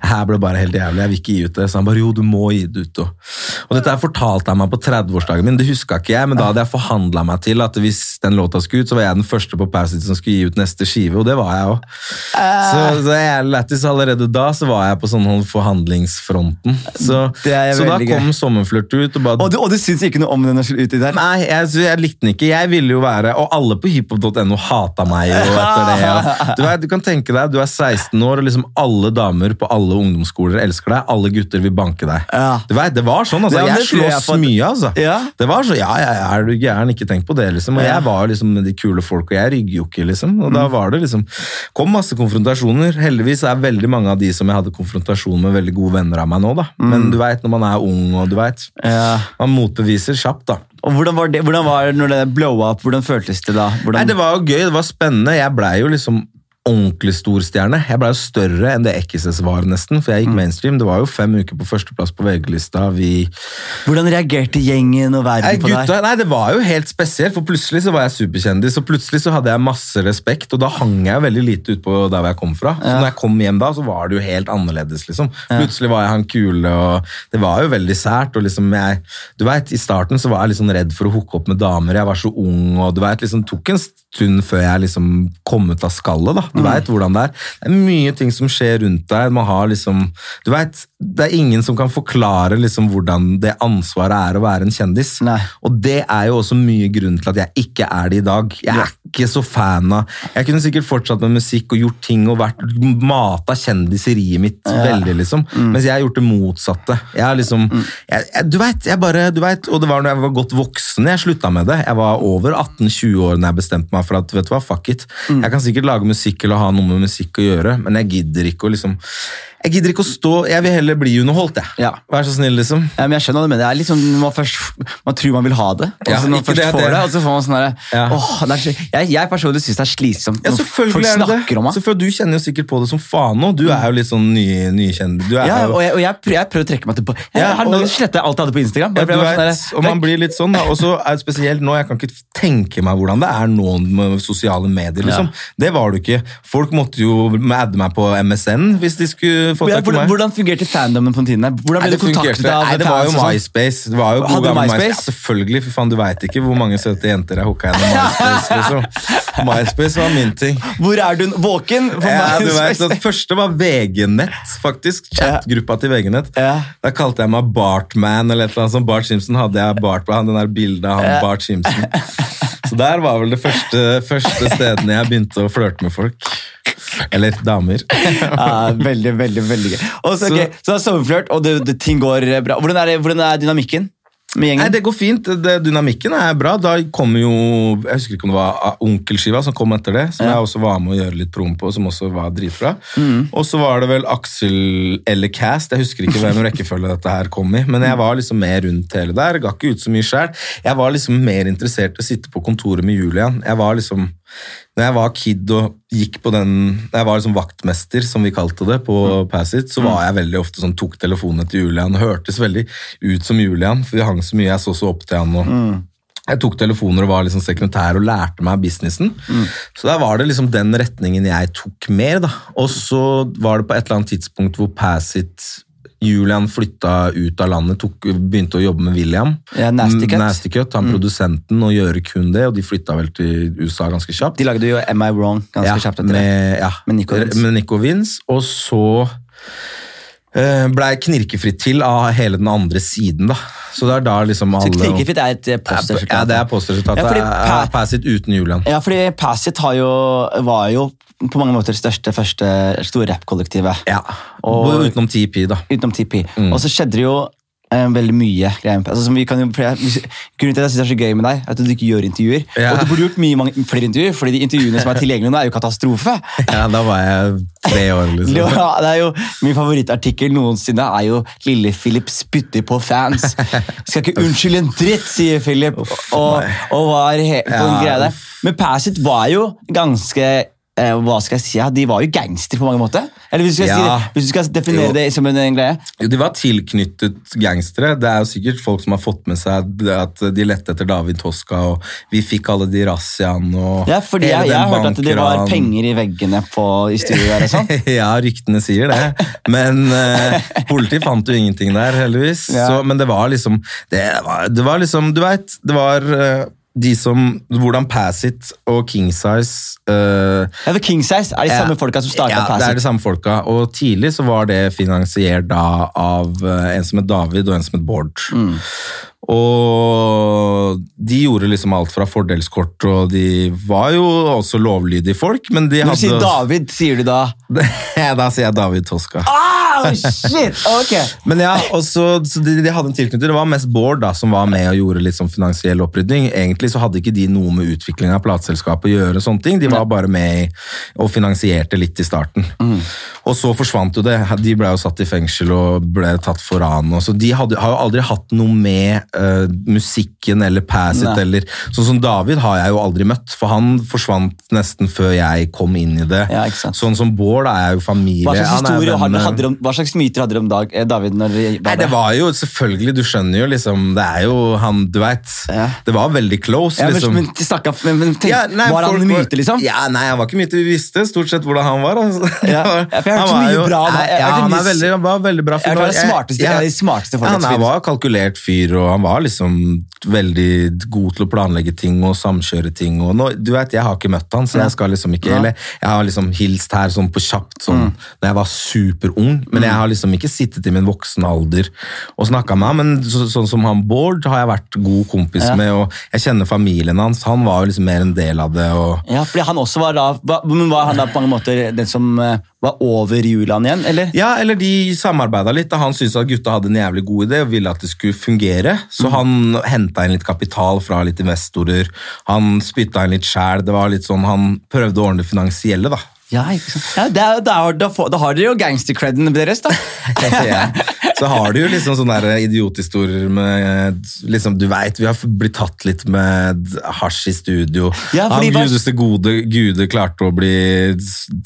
her ble bare helt jævlig, jeg vil ikke gi ut det, så han bare, jo, du må gi det ut, og, og dette fortalte han meg på 30-årsdagen min, det huska ikke jeg, men da hadde jeg forhandla meg til at hvis den låta skulle ut, så var jeg den første på Passage som skulle gi ut neste skive, og det var jeg også. Så, så jeg lættis allerede da, så var jeg på sånn forhandlingsfronten. Så, så da kom Sommerflørt ut, og bare Og du, og du syns ikke noe om den når ut i der? Nei, jeg, jeg likte den ikke. Jeg ville jo være Og alle på hiphop.no hata meg jo etter det. Og, du, vet, du kan tenke deg, du er 16 år, og liksom alle damer på alle ungdomsskoler elsker deg. Alle gutter vil banke deg. Ja. Du vet, Det var sånn, altså. Ja, jeg slåss mye, altså. Ja. Det var så, ja, ja, ja, er du gæren? Ikke tenk på det, liksom. Og jeg var jo liksom med de kule folk, og jeg rygger jo ikke, liksom. Og da var det liksom Kom masse konfrontasjoner. Heldigvis er veldig mange av de som jeg hadde konfrontasjon med, veldig gode venner av meg nå, da. Men du veit når man er ung, og du veit Ja. Man motbeviser kjapt, da. Og hvordan var det hvordan var det når det blow up? Hvordan føltes det da? Hvordan, Nei, Det var jo gøy, det var spennende. Jeg blei jo liksom ordentlig stor stjerne. Jeg blei jo større enn det Ekkises var, nesten. For jeg gikk mainstream. Det var jo fem uker på førsteplass på VG-lista. Vi hvordan reagerte gjengen og Nei, verden på gutta, deg? nei, det var jo helt spesielt, for plutselig så var jeg superkjendis, og plutselig så hadde jeg masse respekt, og da hang jeg jo veldig lite ut på der jeg kom fra. Så når jeg kom hjem da, så var det jo helt annerledes, liksom. Plutselig var jeg han kule, og det var jo veldig sært, og liksom jeg, du vet, i starten så var jeg litt sånn redd for å hooke opp med damer, jeg var så ung, og du vet, liksom tok en stund før jeg liksom kom ut av skallet, da. Du vet hvordan det er. Det er mye ting som skjer rundt deg, man har liksom, du vet, det er ingen som kan forklare liksom hvordan det ansvaret er å være en kjendis. Nei. Og det er jo også mye grunn til at jeg ikke er det i dag. Jeg er ikke så fan av Jeg kunne sikkert fortsatt med musikk og gjort ting og vært mata kjendiseriet mitt veldig, liksom. Mens jeg har gjort det motsatte. Jeg har liksom jeg, jeg, Du veit, jeg bare du vet, Og det var når jeg var godt voksen jeg slutta med det. Jeg var over 18-20 år når jeg bestemte meg for at vet du hva, fuck it. Jeg kan sikkert lage musikk eller ha noe med musikk å gjøre, men jeg gidder ikke å liksom Jeg gidder ikke å stå Jeg vil heller bli underholdt, jeg. Ja. Vær så snill, liksom. Ja, men jeg skjønner hva du mener. Det er litt sånn, man, først, man tror man vil ha det, og Ja, når man først det får det- det, og så får man sånn herre Ja. åh, er Jeg, jeg personlig syns det er slitsomt Ja, når selvfølgelig folk er snakker om meg. Selvfølgelig, Du kjenner jo sikkert på det som faen nå. Du er jo litt sånn ny- nykjent. Du er Ja, og jeg, og jeg, prøver, jeg prøver å trekke meg tilbake. Jeg, Ja, har ganger slettet alt jeg hadde på Instagram. ja, du jeg vet, sånn og man blir litt sånn, da. Og så er det spesielt nå, jeg kan ikke tenke meg hvordan det er nå med sosiale medier. liksom. Det var det ikke. Folk måtte jo adde meg på MSN hvis de skulle Ja, hvordan, hvordan fungerte fandomen på den tiden? Hvordan Nei, ble det du kontaktet av Nei, det var jo sånn? MySpace. Det var jo Hadde gammel MySpace? Ja, selvfølgelig, for faen, du veit ikke hvor mange søte jenter jeg hooka gjennom MySpace. liksom. MySpace var min ting. Hvor er du våken? For Ja, du vet, Det første var VG-nett, faktisk. Chatgruppa til VG-nett. Da kalte jeg meg Bartman, eller et eller annet sånt. Bart Simpson hadde jeg Bartman, den der bildet av han Bart Simpson. Så der var vel det første, første stedene jeg begynte å flørte med folk. Eller damer. (laughs) Ja, veldig, veldig, veldig gøy. Også, så, Så- så det er sommerflørt, og det, det, ting går bra. Hvordan er, hvordan er dynamikken med gjengen? Nei, Det går fint. Det, dynamikken er bra. Da kommer jo Jeg husker ikke om det var Onkelskiva som kom etter det, som Ja. jeg også var med å gjøre litt prom på, som også var dritbra. Mm. Og så var det vel Aksel eller Cast, jeg husker ikke hvem rekkefølge dette her kom i, men jeg var liksom mer rundt hele der. Ga ikke ut så mye sjæl. Jeg var liksom mer interessert i å sitte på kontoret med Julian. Jeg var liksom når jeg var kid og gikk på den jeg var liksom vaktmester, som vi kalte det, på Mm. Passit, så var jeg veldig ofte sånn, tok telefonene til Julian. Hørtes veldig ut som Julian, for vi hang så mye. Jeg så så opp til han. og Mm. Jeg tok telefoner og var liksom sekretær og lærte meg businessen. Mm. Så der var det liksom den retningen jeg tok mer. da. Og så var det på et eller annet tidspunkt hvor Passit Julian flytta ut av landet, tok, begynte å jobbe med William. Ja, Nasty Cut. Nasty Cut, han produsenten, og gjøre kun det. Og de flytta vel til USA ganske kjapt. De lagde jo Am I Wrong ganske Ja, kjapt etter det. med, ja, Med Nico med Nico Vince. Og så uh, blei knirkefritt til av hele den andre siden, da. Så det er da liksom Så Knirkefritt er et eh, postresultat. Ja, det er postresultatet. Ja, Pa- Passit uten Julian. Ja, fordi Passit jo, var jo på mange måter største første store rappkollektivet. Ja, Og- utenom TP, da. Utenom TP. Mm. Og så skjedde det jo eh, veldig mye. Altså, som vi kan jo, grunnen til at jeg syns det er så gøy med deg, er at du ikke gjør intervjuer. Ja. Og du burde gjort mye mange, flere intervjuer, fordi de intervjuene som er tilgjengelige nå, er jo katastrofe. (laughs) Ja, Da var jeg tre år, liksom. (laughs) Ja, det er jo, min favorittartikkel noensinne er jo 'Lille Philip spytter på fans'. (laughs) Skal ikke unnskylde en dritt, sier Philip. Og, og var helt Ja, greie der. Men Passit var jo ganske hva skal jeg si, ja, De var jo gangster på mange måter. Eller hvis du skal, si det, hvis du skal definere Jo. det som en, en greie. Jo, De var tilknyttet gangstere. Det er jo sikkert folk som har fått med seg at de lette etter David Toska, og vi fikk alle de razziaene og Ja, fordi jeg, jeg hørt at det var penger i veggene på, i studioet der og sånn. (laughs) ja, ryktene sier det. Men eh, politiet fant jo ingenting der, heldigvis. Ja. Så, men det var liksom Det var, det var liksom Du veit, det var eh, de som Hvordan Passit og King Size eh, Ja, for King Size er de Ja. samme folka som starta ja, det er de samme folka. Og tidlig så var det finansiert da av uh, en som het David og en som het Bård. Mm. Og de gjorde liksom alt fra fordelskort, og de var jo også lovlydige folk, men de Når du sier David, sier du da (laughs) da sier jeg David Toska. ah, shit! Ok. (laughs) Men ja, og så, så de, de hadde en tilknytning. Det var mest Bård da, som var med og gjorde sånn finansiell opprydning. Egentlig så hadde ikke de noe med utvikling av plateselskapet å gjøre. sånne ting. De var bare med og finansierte litt i starten. Og så forsvant jo det. De ble jo satt i fengsel og ble tatt for ran. Så de hadde, har jo aldri hatt noe med eh, musikken eller Passit Nei. eller Sånn som David har jeg jo aldri møtt, for han forsvant nesten før jeg kom inn i det. Ja. Sånn som Bård er jo familie. Hva slags, han historie hadde, hadde om, hva slags myter hadde dere om Dag, eh, David? når dere Nei, det var jo selvfølgelig, du skjønner jo liksom Det er jo han, du veit. Ja. Det var veldig close, ja, men, liksom. men, snakka, men, men tenk, Ja, nei, Var han en myte, liksom? Ja, nei, han var ikke myte. Vi visste stort sett hvordan han var. Altså. Ja, ja, for jeg har hørt så mye jo- bra om han. Ja, han mye- er veldig, han var veldig bra Jeg har hørt den smarteste- de folk Ja, han var kalkulert fyr, og han var liksom veldig god til å planlegge ting og samkjøre ting. Og nå, du vet, Jeg har ikke møtt han, så jeg skal liksom ikke eller, Jeg har liksom hilst her sånn på kjapt sånn, da jeg var superung, men jeg har liksom ikke sittet i min voksen alder og snakka med ham. Men så, sånn som han Bård har jeg vært god kompis Ja. med, og jeg kjenner familien hans. Han var jo liksom mer en del av det. og Ja, fordi han også var da Men var han da på mange måter den som eh, var over Julian igjen, eller? Ja, eller de samarbeida litt. da Han syntes at gutta hadde en jævlig god idé og ville at det skulle fungere. Så han henta inn litt kapital fra litt investorer. Han spytta inn litt sjæl. Det var litt sånn, Han prøvde å ordne det finansielle, da. Ja, ikke sant? Ja, da, da, får- da har dere jo gangstercreden deres, da. (laughs) Ja. Så har du jo liksom sånne der idiothistorier med liksom, Du veit, vi har blitt tatt litt med hasj i studio. Ja, Han gudeste gode gude klarte å bli,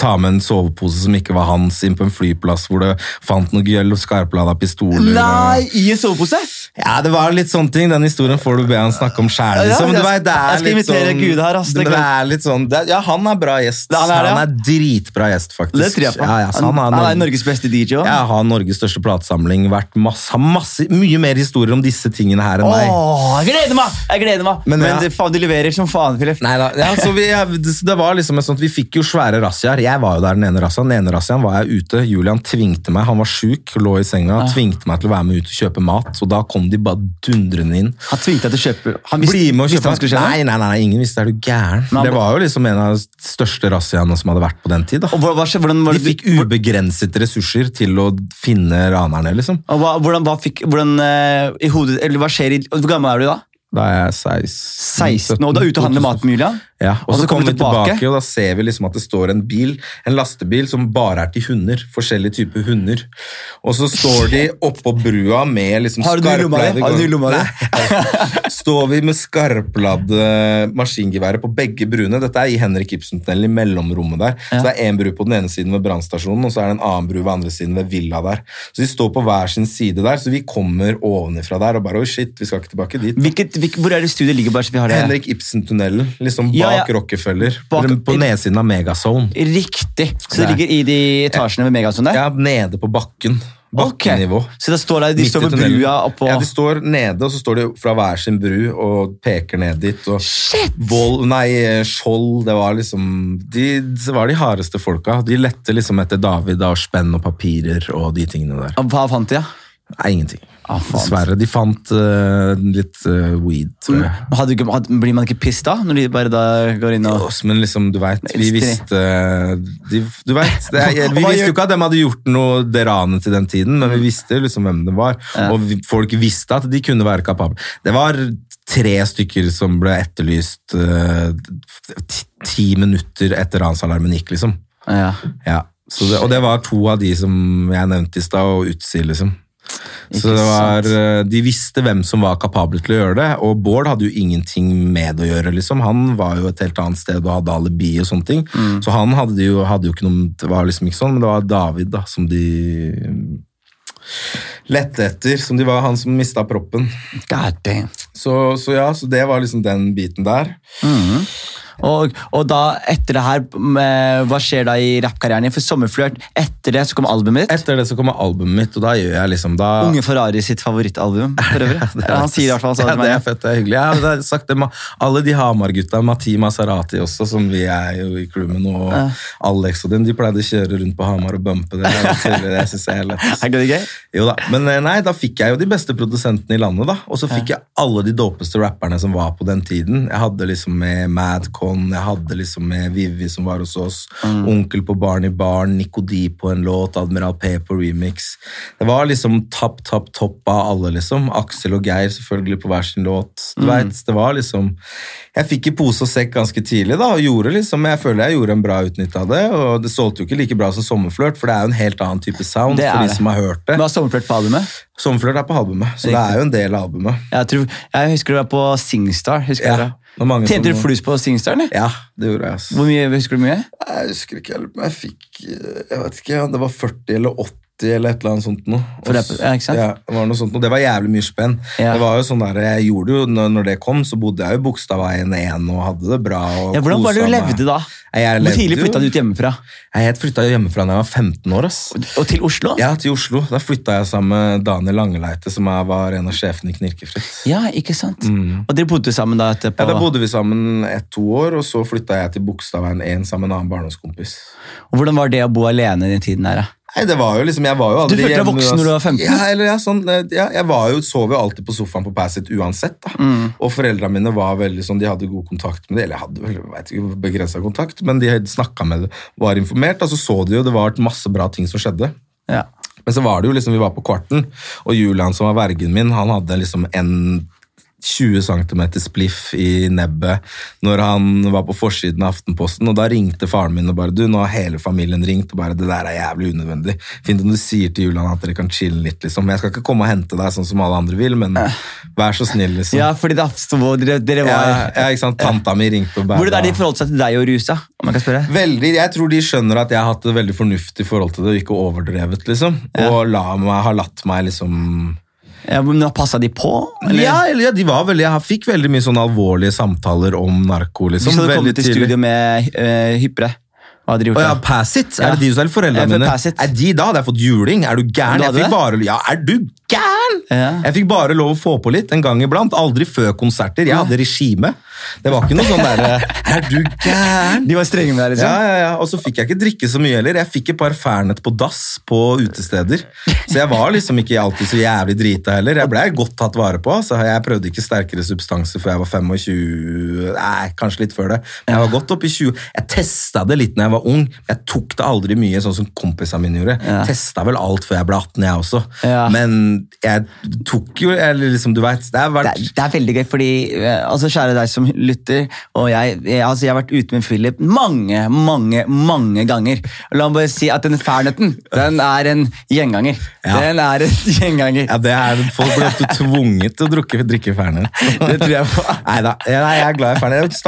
ta med en sovepose som ikke var hans, inn på en flyplass hvor det fant noe gøll og skarplada pistoler. Nei, i en sovepose? Ja, det var litt sånne ting. Den historien får du be han snakke om sjæl. Ja, Liksom. jeg- det er jeg skal invitere sånn, Gud her, ass. Det Det, er litt sånn det, Ja, han er bra gjest. Han er han er dritbra gjest, faktisk. Det tror jeg på. Ja, ja, han, han, han er Norges beste DJ òg. jeg har Norges største platesamling. Vært masse, masse, mye mer historier om disse tingene her enn meg. Åh, jeg gleder meg! Jeg gleder meg. Men, Men ja. det, faen, du leverer som faen, Philip. Neida, ja, så vi, det, var liksom en sånt, Vi fikk jo svære razziaer. Jeg var jo der den ene razziaen. Den ene razziaen var jeg ute. Julian tvingte meg, han var sjuk, lå i senga, tvingte meg til å være med ut og kjøpe mat. Og da kom de bare dundrende inn. Han tvingte deg til å kjøpe Han visste, Bli med og kjøpe han skulle? Nei, nei, nei, nei, ingen visste. Er du gæren? Men Det var jo liksom en av de største razziaene som hadde vært på den tid. da. Og hva, hva, hvordan, var De fikk ubegrenset ressurser til å finne ranerne, liksom. Og hva, hvordan, hva fikk hvordan, uh, i hodet, eller hva skjer i, Hvor gammel er du da? Da er jeg 16. 16, og du er ute og handler mat med Julian? Ja, og, så kommer vi tilbake. tilbake. og da ser vi liksom at det står en bil, en lastebil som bare er til hunder. Forskjellige typer hunder. Og så står de (laughs) oppå brua med liksom Har du i lomma di? (laughs) Står vi med skarpladde maskingeværet på begge bruene. Dette er i Henrik Ibsen-tunnelen, i mellomrommet der. Så det er en bru på den ene siden ved brannstasjonen, og så er det en annen bru ved andre siden ved villa der. Så de står på hver sin side der, så vi kommer ovenifra der og bare oh shit, vi skal ikke tilbake dit. Hvilket, hvor er det studiet ligger? bare så vi har det? Henrik Ibsen-tunnelen, liksom Ja, bak ja. Rockefeller. Bak- på nedsiden av Megazone. Riktig. Så det ligger i de etasjene ved Megazone der? Ja, nede på bakken. Bakkenivå. Bakkenivå. Så det står der, de Midt står ved brua oppå Ja, de står nede, og så står de fra hver sin bru og peker ned dit. Og Shit! Vold, nei, Skjold, det var liksom de, Det var de hardeste folka. De lette liksom etter David og spenn og papirer og de tingene der. Hva fant de, ja? Nei, ingenting. Ah. Dessverre. De fant uh, litt uh, weed, tror jeg. Hadde hadde, blir man ikke piss da, når de bare da går inn og Oss, men liksom, du veit, vi visste de, Du Og (laughs) Vi visste jo ikke at de hadde gjort noe det ranet til den tiden, men vi visste liksom hvem det var. Ja. Og vi, folk visste at de kunne være kapable. Det var tre stykker som ble etterlyst uh, ti, ti minutter etter ransalarmen gikk, liksom. ja. Ja. Så det, og det var to av de som jeg nevnte i stad, og Utsi, liksom. Så det var, eh, De visste hvem som var kapable til å gjøre det, og Bård hadde jo ingenting med å gjøre. liksom. Han var jo et helt annet sted og hadde alibi og sånne ting. Mm. Så han hadde jo, hadde jo ikke noe Det var liksom ikke sånn, men det var David da, som de lette etter. Som de var han som mista proppen. God damn. Så, så ja, så det var liksom den biten der. Mhm. Og, og da, etter det her, med, hva skjer da i rappkarrieren din? For Sommerflørt, etter det så kommer albumet ditt. Etter det så kommer albumet mitt, og da gjør jeg liksom da Unge Ferrari sitt favorittalbum, for øvrig. (laughs) Ja, han sier i hvert fall. Ja, sånn det er fett, det er hyggelig. Jeg har sagt det alle de Hamar-gutta, Mati Maserati også, som vi er jo i crew med nå, og Ja. Alex og dem, de pleide å kjøre rundt på Hamar og bumpe det. Det, synes jeg er lett. (laughs) Er det gøy? Jo da, men eh, nei, da fikk jeg jo de beste produsentene i landet da, og så fikk jeg alle de dopeste rapperne som var på den tiden. Jeg hadde liksom med Madcon bånd. Jeg hadde liksom med Vivi som var hos oss, Mm. Onkel på Barn i Barn, Nico D på en låt, Admiral P på remix. Det var liksom topp, topp, topp av alle, liksom. Aksel og Geir selvfølgelig på hver sin låt. Mm. Du vet, det var liksom Jeg fikk i pose og sekk ganske tidlig, da, og gjorde liksom Jeg føler jeg gjorde en bra utnytt av det, og det solgte jo ikke like bra som Sommerflørt, for det er jo en helt annen type sound for de som har hørt det. Hva er sommerflørt på albumet? Sommerflørt er på albumet, så det er jo en del av albumet. Jeg, tror, jeg husker du var på Singstar. Husker Ja, dere? det Tjente du flus på Singstar. Ja, det gjorde jeg. altså. Hvor mye, Husker du mye? Jeg husker ikke helt, men jeg fikk eh, Jeg vet ikke, det var 40 eller 80 eller et eller annet sånt noe. For det- ja? Ja, det var noe sånt noe. Det var jævlig mye spenn. Ja. Det var jo sånn der, Jeg gjorde jo, når, når det kom, så bodde jeg jo Bogstadveien 1 og hadde det bra. og Ja, hvordan var det du levde da? Jeg Hvor tidlig flytta du ut hjemmefra? Jeg flytta hjemmefra da jeg var 15 år. ass. Og til Oslo? Ja, til Oslo. Da flytta jeg sammen med Daniel Langeleite, som jeg var en av sjefene i Knirkefritt. Ja, ikke sant? Og dere bodde sammen da etterpå? Mm. Ja, Da bodde vi sammen ett-to år, og så flytta jeg til Bogstadveien 1 sammen med en annen barndomskompis. Og Hvordan var det å bo alene i den tiden her? da? Nei, det var jo liksom, jeg var jo aldri Du følte deg voksen når du var 15? Ja, eller ja, sånn, eh, ja, jeg var jo, sov jo alltid på sofaen på Passet uansett. da. Mm. Og foreldrene mine var veldig sånn, de hadde god kontakt med det, eller jeg hadde vel, jeg vet ikke, begrenset kontakt, men de snakka med det, var informert, og så så de jo, det var masse bra ting som skjedde. Ja. Men så var det jo liksom, vi var på kvarten, og Julian som var vergen min, han hadde liksom en 20 cm spliff i nebbet når han var på forsiden av Aftenposten, og da ringte faren min og bare du, nå har hele familien ringt, og bare det der er jævlig unødvendig. Fint om du sier til Julian at dere kan chille litt, liksom. Jeg skal ikke komme og hente deg sånn som alle andre vil, men vær så snill, liksom. ja, fordi det sto dere, dere var ja, ikke sant? Tanta mi ringte og bare Hvordan er de forholdt seg til deg og rusa? Om jeg kan spørre? Veldig, Jeg tror de skjønner at jeg har hatt det veldig fornuftig forhold til det, og ikke overdrevet, liksom. Og la meg, har latt meg liksom Ja, men Passa de på? Eller? Ja, eller, ja, de var veldig, jeg fikk veldig mye sånne alvorlige samtaler om narko. liksom. Hvis du hadde kommet tidlig. studio med uh, hyppere, hva hadde de gjort Å ja, pass it. Ja. Er det de som er foreldrene mine? Pass it mine? Er de da? Hadde jeg fått juling? Er du gæren? Jeg fikk bare, ja, er du gæren? Ja. Jeg fikk bare lov å få på litt en gang iblant. Aldri før konserter. Jeg hadde regime. Det var ikke noe sånn derre (laughs) Er du gæren? De var strenge med deg, liksom? Ja, ja, ja. Og så fikk jeg ikke drikke så mye heller. Jeg fikk et par Fernet på dass på utesteder. Så jeg var liksom ikke alltid så jævlig drita heller. Jeg blei godt tatt vare på. Så jeg prøvde ikke sterkere substanser før jeg var 25 Nei, kanskje litt før det. Men jeg var godt oppe i 20. Jeg testa det litt når jeg var ung. Jeg tok det aldri mye, sånn som kompisene mine gjorde. Ja. Testa vel alt før jeg ble 18, jeg også. Ja. Men jeg tok jo Eller liksom, du veit. Det vært... Det det er veldig gøy, fordi eh, altså, Kjære deg som lytter, og jeg, jeg, altså, jeg har vært ute med Philip mange, mange mange ganger. La meg bare si at den Fernetten, den er en gjenganger. Ja. Den er en (laughs) gjenganger. Ja, det er, Folk blir ofte tvunget til å drukke, drikke Fernet. (laughs) Det tror jeg på. (laughs) Neida, jeg, er glad i Fernet.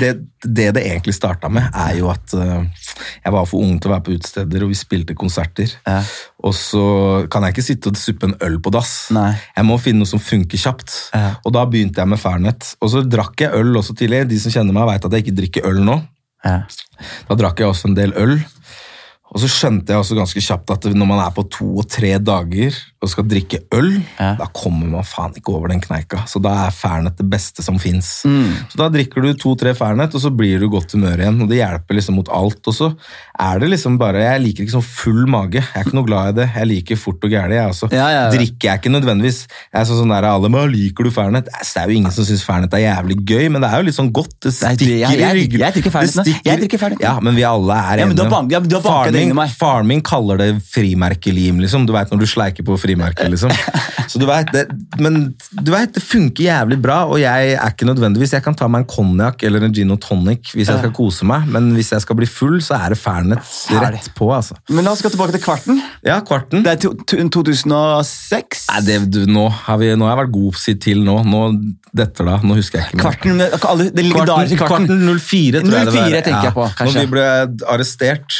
Det, det det egentlig starta med, er jo at eh, jeg var for ung til å være på utesteder, og vi spilte konserter. Ja. Og så kan jeg ikke sitte og suppe en øl på dass. Nei. Jeg må finne noe som funker kjapt. Ja. Og da begynte jeg med Fernet. Og så drakk jeg øl også tidlig. De som kjenner meg, vet at jeg ikke drikker øl nå. Ja. Da drakk jeg også en del øl. Og så skjønte jeg også ganske kjapt at når man er på to og tre dager og skal drikke øl, Ja. da kommer man faen ikke over den kneika. Så da er Fernet det beste som fins. Mm. Så da drikker du to-tre Fernet, og så blir du godt humør igjen. Og det hjelper liksom mot alt. Og så er det liksom bare Jeg liker ikke sånn full mage. Jeg er ikke noe glad i det. Jeg liker fort og gæli, jeg også. Ja, ja. Drikker jeg ikke nødvendigvis. Jeg er sånn, sånn der, alle med, liker du Fernet? Det er jo ingen som syns Fernet er jævlig gøy, men det er jo litt sånn godt. Det stikker i ryggen. jeg drikker Fernet nå. Jeg drikker Fernet. Ja, men vi alle er enige. ja, men du har banket Faren det min-. Faren min kaller det frimerkelim, liksom. Du vet når du sleiker på frimerket, liksom. (laughs) Så du vet, det, men du vet, det funker jævlig bra, og jeg er ikke nødvendigvis Jeg kan ta meg en konjakk eller en gin og tonic hvis jeg skal kose meg, men hvis jeg skal bli full, så er det Fernet rett på, altså. Men la oss gå tilbake til kvarten. Ja, kvarten. Det er to, to, 2006. Nei, det, du, nå, har vi, nå har jeg vært god si til nå. Nå detter da. Nå husker jeg ikke mer. Kvarten, det legendariske kvarten. Kvarten 04, tror jeg det var. tenker jeg på, kanskje. Når vi ble arrestert.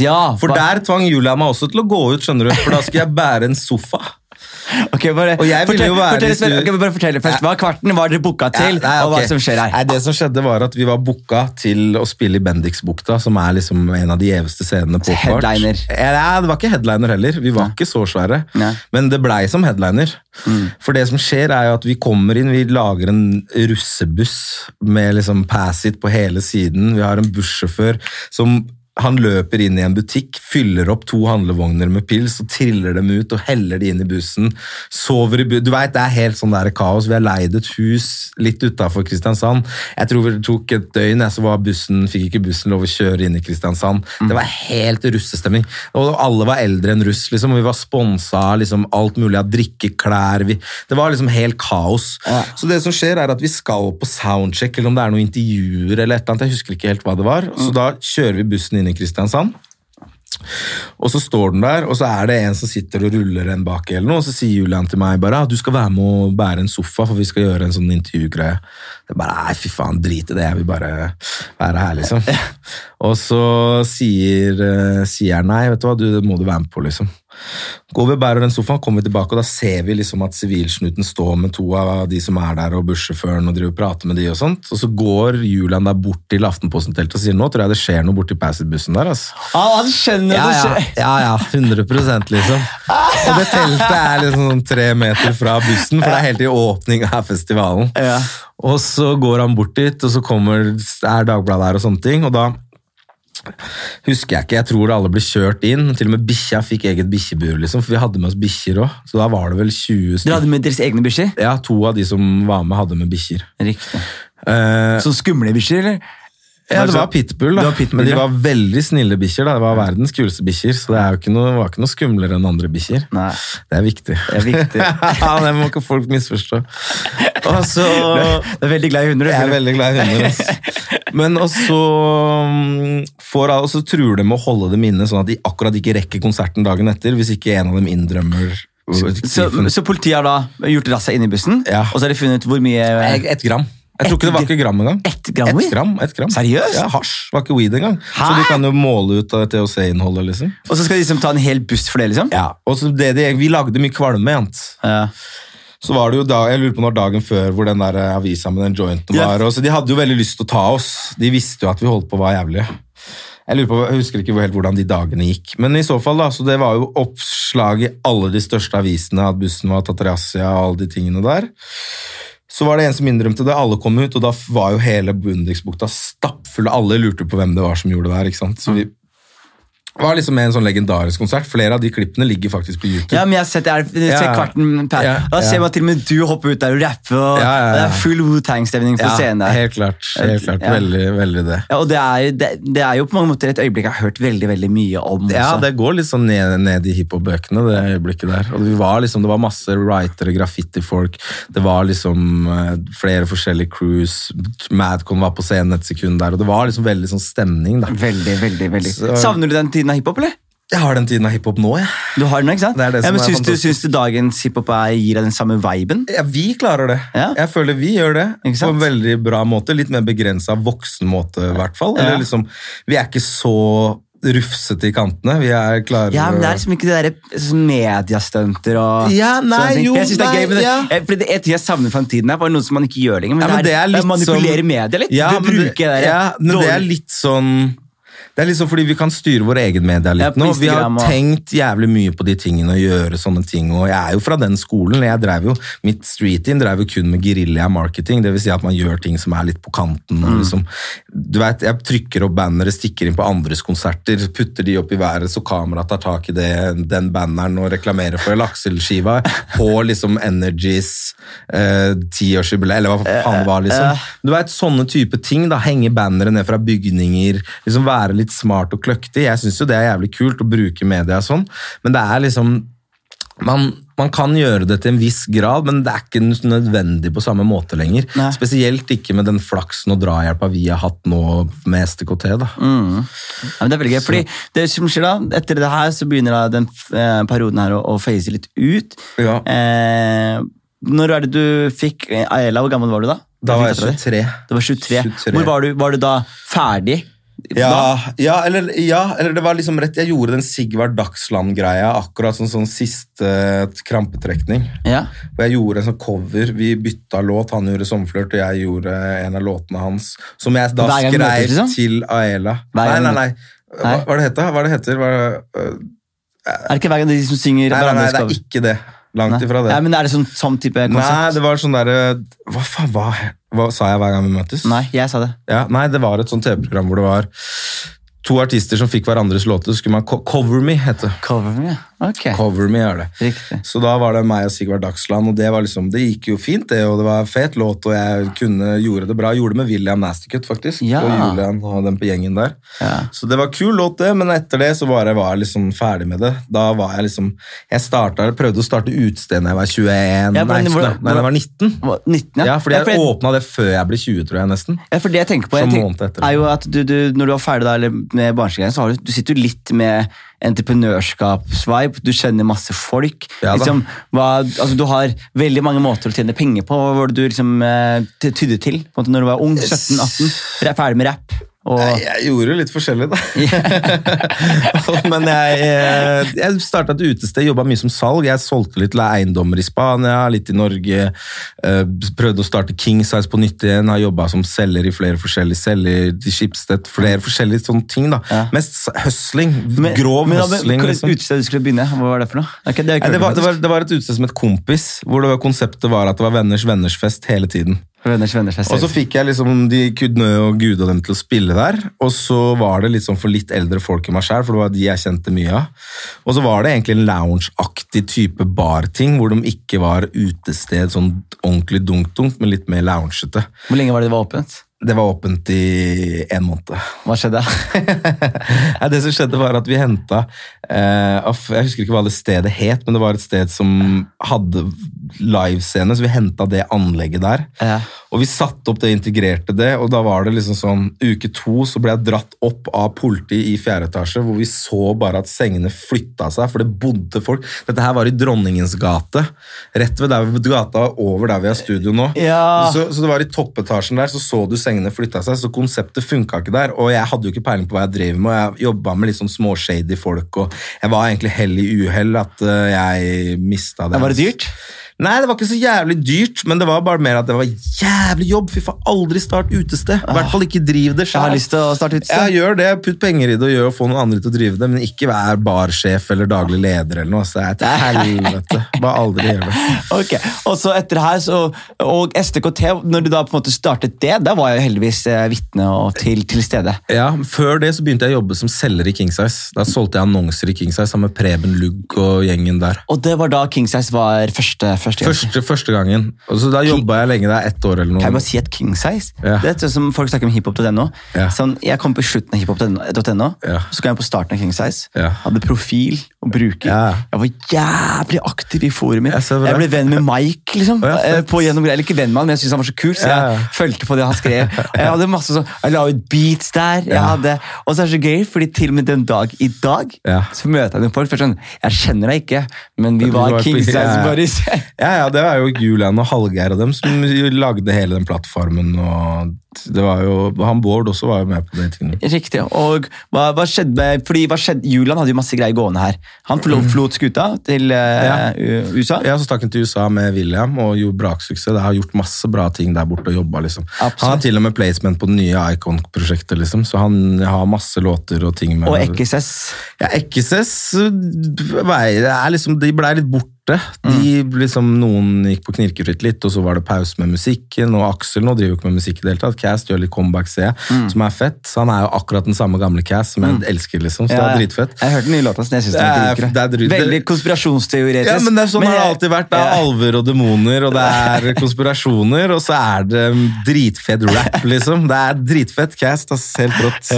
Ja, For der tvang Julia meg også til å gå ut, skjønner du. For da skulle jeg bære en sofa. (laughs) Ok, bare, Og jeg ville jo være fortell, fortell, okay, bare fortell først. Hva kvarten var dere booka til, Ja, nei, og hva som skjer her? Nei, det som skjedde var at Vi var booka til å spille i Bendiksbukta, som er liksom en av de gjeveste scenene på Kvart. Headliner. Ja, det var ikke headliner heller. Vi var ikke så svære. Mm. Men det blei som headliner. For det som skjer, er jo at vi kommer inn, vi lager en russebuss med liksom Pass It på hele siden. Vi har en bussjåfør som Han løper inn i en butikk, fyller opp to handlevogner med pils og triller dem ut og heller de inn i bussen. Sover i bu Du vet, Det er helt sånn der kaos. Vi har leid et hus litt utafor Kristiansand. Jeg tror det tok et døgn, jeg, så var bussen, fikk ikke bussen lov å kjøre inn i Kristiansand. Det var helt russestemning. Og alle var eldre enn russ, liksom. og Vi var sponsa av liksom, alt mulig av drikkeklær. vi, Det var liksom helt kaos. Ja. Så det som skjer, er at vi skal på soundcheck, eller om det er noen intervjuer eller et eller annet. Jeg husker ikke helt hva det var. Så da kjører vi bussen inn i Kristiansand. Og så står den der, og så er det en som sitter og ruller en bak, eller noe, og så sier Julian til meg bare at du skal være med og bære en sofa, for vi skal gjøre en sånn intervjugreie. Det er bare, nei, fy faen, drit i det, jeg vil bare være her, liksom. (laughs) Og så sier, eh, sier jeg nei, vet du hva, du, det må du være med på, liksom. Går vi og bærer den sofaen, kommer vi tilbake, og da ser vi liksom at sivilsnuten står med to av de som er der, og bussjåføren, og driver og prater med de og sånt. Og så går Julian der bort til Aftenposten-teltet og sier nå tror jeg det skjer noe borti Passy-bussen der, altså. Ah, han skjønner Ja, det skjer. ja, ja, 100 liksom. Og det teltet er liksom sånn tre meter fra bussen, for det er helt i åpning av festivalen. Ja. Og så går han bort dit, og så kommer, er Dagbladet her og sånne ting, og da husker jeg ikke, jeg tror alle ble kjørt inn, til og med bikkja fikk eget bikkjebur, liksom, for vi hadde med oss bikkjer også, så da var det vel 20 Dere stykker. hadde med deres egne bikkjer? Ja, to av de som var med hadde med bikkjer. Riktig. Eh, Så skumle bikkjer, eller? Ja, det var pitbull, da. Var pitbull, men de var veldig snille bikkjer. Det var verdens kuleste bikkjer, så det ikke noe, var ikke noe skumlere enn andre bikkjer. Det er viktig. Det er viktig. (laughs) ja, det må ikke folk misforstå. Og så (laughs) Du er veldig glad i hunder, du. Jeg er veldig glad i hunder. ass. (laughs) Men også mm, får, og så truer de med å holde dem inne, sånn at de akkurat ikke rekker konserten dagen etter, hvis ikke en av dem inndrømmer Så, så politiet har da gjort rassa inn i bussen, Ja. og så har de funnet hvor mye Ett gram. Jeg tror ikke det var ikke gram engang. Ett gram Et gram, et gram. Seriøst? Ja, Hasj. Var ikke weed engang. Så Hæ? de kan jo måle ut av THC-innholdet, liksom. Og så skal de liksom ta en hel buss for det, liksom? Ja, og så det de, Vi lagde mye kvalme, jent. Ja. Så var det jo da, jeg lurer på når dagen før hvor den der eh, avisa med den jointen var. Og så de hadde jo veldig lyst til å ta oss. De visste jo at vi holdt på å være jævlige. Jeg lurer på, jeg husker ikke helt hvordan de dagene gikk. Men i så fall da, så det var jo oppslag i alle de største avisene at bussen var tatt razzia og alle de tingene der. Så var det en som innrømte det, alle kom ut, og da var jo hele Bundesbukta stappfull. Alle lurte på hvem det var som gjorde det der. ikke sant? Så vi var liksom en sånn legendarisk konsert. Flere av de klippene ligger faktisk på YouTube. Ja, men jeg har sett, jeg Ja, ja. kvarten per. Ja, Da ser man til og med du hopper ut der og rapper, og Ja, ja, ja. det er full Wu-Tang-stemning på scenen der. helt klart. Helt klart. Veldig, veldig det. Ja, og det er, det, det er jo på mange måter et øyeblikk jeg har hørt veldig veldig mye om. Ja, det går litt sånn ned, ned i hiphop-bøkene, det øyeblikket der. Og det, var liksom, det var masse writere, graffiti-folk, det var liksom eh, flere forskjellige crews, Madcon var på scenen et sekund der, og det var liksom veldig sånn stemning da. Veldig, veldig, veldig. Så- Savner du den tiden av hiphop, eller? Jeg har den tiden av hiphop nå, jeg. Du har den, ikke sant? Det er det ja, men er syns du, syns du dagens hiphop er- gir deg den samme viben? Ja, vi klarer det. Ja. Jeg føler vi gjør det på en veldig bra måte. Litt mer begrensa voksen måte, i hvert fall. Ja. Eller liksom, vi er ikke så rufsete i kantene. Vi er klare Ja, men det er liksom ikke det derre mediestunter og Ja, nei, sånne ting. jo, Jeg synes det er nei, gøy, men det, ja. eh, for det en ting jeg savner fra den tiden her, var noe som man ikke gjør lenger. Men, Ja, men det, det er, er litt manipulere som- media litt. Ja, du bruker det der ja, men det er litt sånn det er liksom fordi vi kan styre vår egen media litt nå. Vi har tenkt jævlig mye på de tingene og gjøre sånne ting. Og jeg er jo fra den skolen. Jeg drev jo, Mitt street-team drev jo kun med gerilja-marketing. Det vil si at man gjør ting som er litt på kanten. Mm. Og liksom, du vet, Jeg trykker opp bannere, stikker inn på andres konserter, putter de opp i været så kameraet tar tak i det, den banneren og reklamerer for lakseskiva (laughs) på liksom Energies eh, tiårsjubileum, eller hva faen det var. liksom. Du vet, Sånne type ting. da, Henge bannere ned fra bygninger. liksom Være litt smart og kløktig. Jeg syns jo det er jævlig kult å bruke media sånn, men det er liksom man, man kan gjøre det til en viss grad, men det er ikke nødvendig på samme måte lenger. Nei. Spesielt ikke med den flaksen og drahjelpa vi har hatt nå med STKT. da. Mm. Ja, men det er veldig gøy, fordi det som skjer da, Etter det her så begynner da den eh, perioden her å, å phase litt ut. Ja. Eh, når er det du fikk Aela, Hvor gammel var du da? Da var jeg Fikk du etter det? 23. Det var 23. 23. Hvor var du, var du da ferdig? Ja, ja, eller, ja, eller det var liksom rett Jeg gjorde den Sigvard Dagsland-greia akkurat som sånn siste krampetrekning. Ja. Og jeg gjorde en sånn cover. Vi bytta låt. Han gjorde 'Sommerflørt', og jeg gjorde en av låtene hans. Som jeg da skrev liksom? til Aela. Nei, nei, nei. Hva, hva det heter? Hva det heter? Hva det, øh, Er det ikke hver gang de som synger nei, nei, nei, det er ikke det. Langt Nei. ifra det. Ja, men Er det sånn, sånn type Nei, det var sånn derre Hva faen hva, hva sa jeg hver gang vi møtes? Nei, jeg sa det. Ja, nei, det var et sånt TV-program hvor det var to artister som fikk hverandres låter, så skulle man co Cover Me, hete det. Cover me, ja. Ok. Cover Me er det. Riktig. Så da var det meg og Sigvard Dagsland, og det, var liksom, det gikk jo fint, det, og det var en fet låt, og jeg kunne, gjorde det bra. Jeg gjorde det med William Nasticut, faktisk, Ja. og Julian og den på gjengen der. Ja. Så det var kul låt, det, men etter det så bare var jeg liksom ferdig med det. Da var jeg liksom Jeg startet, prøvde å starte utested da jeg var 21, Ja, nei, men hvor- nei, nei, jeg var 19. Hva, 19, ja? Ja, fordi jeg for det- åpna det før jeg ble 20, tror jeg, nesten. Ja, for det jeg tenker på jeg tenker, er jo at du, du, Når du var ferdig da, eller med barnsligere, så har du, du sitter du litt med entreprenørskapsvibe. Du kjenner masse folk. Ja liksom, hva, altså, du har veldig mange måter å tjene penger på. Hva var det du liksom, eh, tydde til måte, når du var ung? 17-18? Ferdig med rapp? Og, jeg gjorde jo litt forskjellig, da. (laughs) (laughs) Men jeg, eh, jeg starta et utested, jobba mye som salg. Jeg solgte litt eiendommer i Spania, litt i Norge. eh, Prøvde å starte King Size på nytt igjen. Har jobba som selger i flere forskjellige selger til Schibsted. Flere forskjellige sånne ting. da. Ja. Mest høsling. Grov men, hustling. men, liksom. Utestedet du skulle begynne, hva var det for noe? Det, det, var, det, var, det var et utested som het Kompis, hvor det var, konseptet var at det var venners venners fest hele tiden. Venners venners. Og så fikk jeg liksom de Kudnø og Gud og dem til å spille der. Og så var det liksom for litt eldre folk i meg sjæl, for det var de jeg kjente mye av. Og så var det egentlig en loungeaktig type barting, hvor de ikke var utested sånn ordentlig dunk-dunk, men litt mer loungete. Hvor lenge var det det var åpent? Det var åpent i en måned. Hva skjedde? (laughs) Det som skjedde var at vi henta uh, Jeg husker ikke hva det stedet het, men det var et sted som hadde livescene, så vi henta det anlegget der. Ja. Og vi satte opp det, integrerte det, og da var det liksom sånn Uke to så ble jeg dratt opp av politiet i fjerde etasje, hvor vi så bare at sengene flytta seg, for det bodde folk. Dette her var i Dronningens gate, rett ved der, vi, gata over der vi har studio nå. Ja. Så, så det var i toppetasjen der, så så du sengene flytta seg, så konseptet funka ikke der. Og jeg hadde jo ikke peiling på hva jeg drev med, og jeg jobba med litt sånn småshady folk, og jeg var egentlig hell i uhell at eh, jeg mista det. Var det dyrt? Nei, det var ikke så jævlig dyrt, men det var bare mer at det var jævlig jobb. Fy faen, aldri start utested. I hvert fall ikke driv det Jeg har lyst til å starte utested. Ja, gjør det. Putt penger i det og gjør og få noen andre til å drive det, men ikke vær barsjef eller daglig leder eller noe. Så det er til helvete. Bare aldri gjør det. Ok, og så etter her, så, og STKT, når du da på en måte startet det, da var jeg heldigvis eh, vitne og til, til stede. Ja, Før det så begynte jeg å jobbe som selger i King Size. Da solgte jeg annonser i King Size sammen med Preben Lugg og gjengen der. Og det var da King Size var første, første. Første, første gangen. Og så Da jobba jeg lenge der, ett år eller noe. Kan jeg bare si at King Size, Ja. det er sånn som folk snakker om hiphop.no. Ja. Sånn, jeg kom på slutten av hiphop.no, Ja. så kom jeg på starten av King Size. Hadde profil og bruker. Ja. Jeg var jævlig aktiv i forumet. Jeg. Jeg ble venn med Mike, liksom. Ja, eh, på gjennom, eller ikke venn med han, men jeg syntes han var så kul, så jeg ja. fulgte på det han skrev. (laughs) Jeg hadde masse sånn, jeg la ut beats der. Jeg hadde, og så er det så gøy, fordi til og med den dag i dag så møter jeg noen folk. Først sånn, Jeg kjenner deg ikke, men vi var, var Kings Eyes ja. buddies. Ja, ja, det var jo Julian og Hallgeir og dem som lagde hele den plattformen. og det var jo, Han Bård også var jo med på de tingene. Riktig. Og hva, hva skjedde Fordi hva skjedde, Julian hadde jo masse greier gående her. Han forlot flot skuta til uh, Ja. USA. Ja, Så stakk han til USA med William og gjorde braksuksess. Det har gjort masse bra ting der borte og jobba. Liksom. Absolutt. Han har til og med placement på det nye Icon-prosjektet, liksom, så han har masse låter og ting med Og XS. Ja, det er liksom, De blei litt borte. De, liksom, noen gikk på knirkefritt litt, og så var det pause med musikken. Og Aksel nå driver jo ikke med musikk i det hele tatt. Cast gjør litt comeback, ser jeg, som er fett. Så han er jo akkurat den samme gamle Cast som jeg elsker, liksom. Så det er dritfett. Jeg hørte den nye låta, så jeg synes Det den er- er Veldig konspirasjonsteoretisk. Ja, men det er sånn har det jeg- alltid vært. Det er Ja. alver og demoner, og det er (laughs) konspirasjoner, og så er det dritfett rap, liksom. Det er dritfett cast, ass. Helt rått.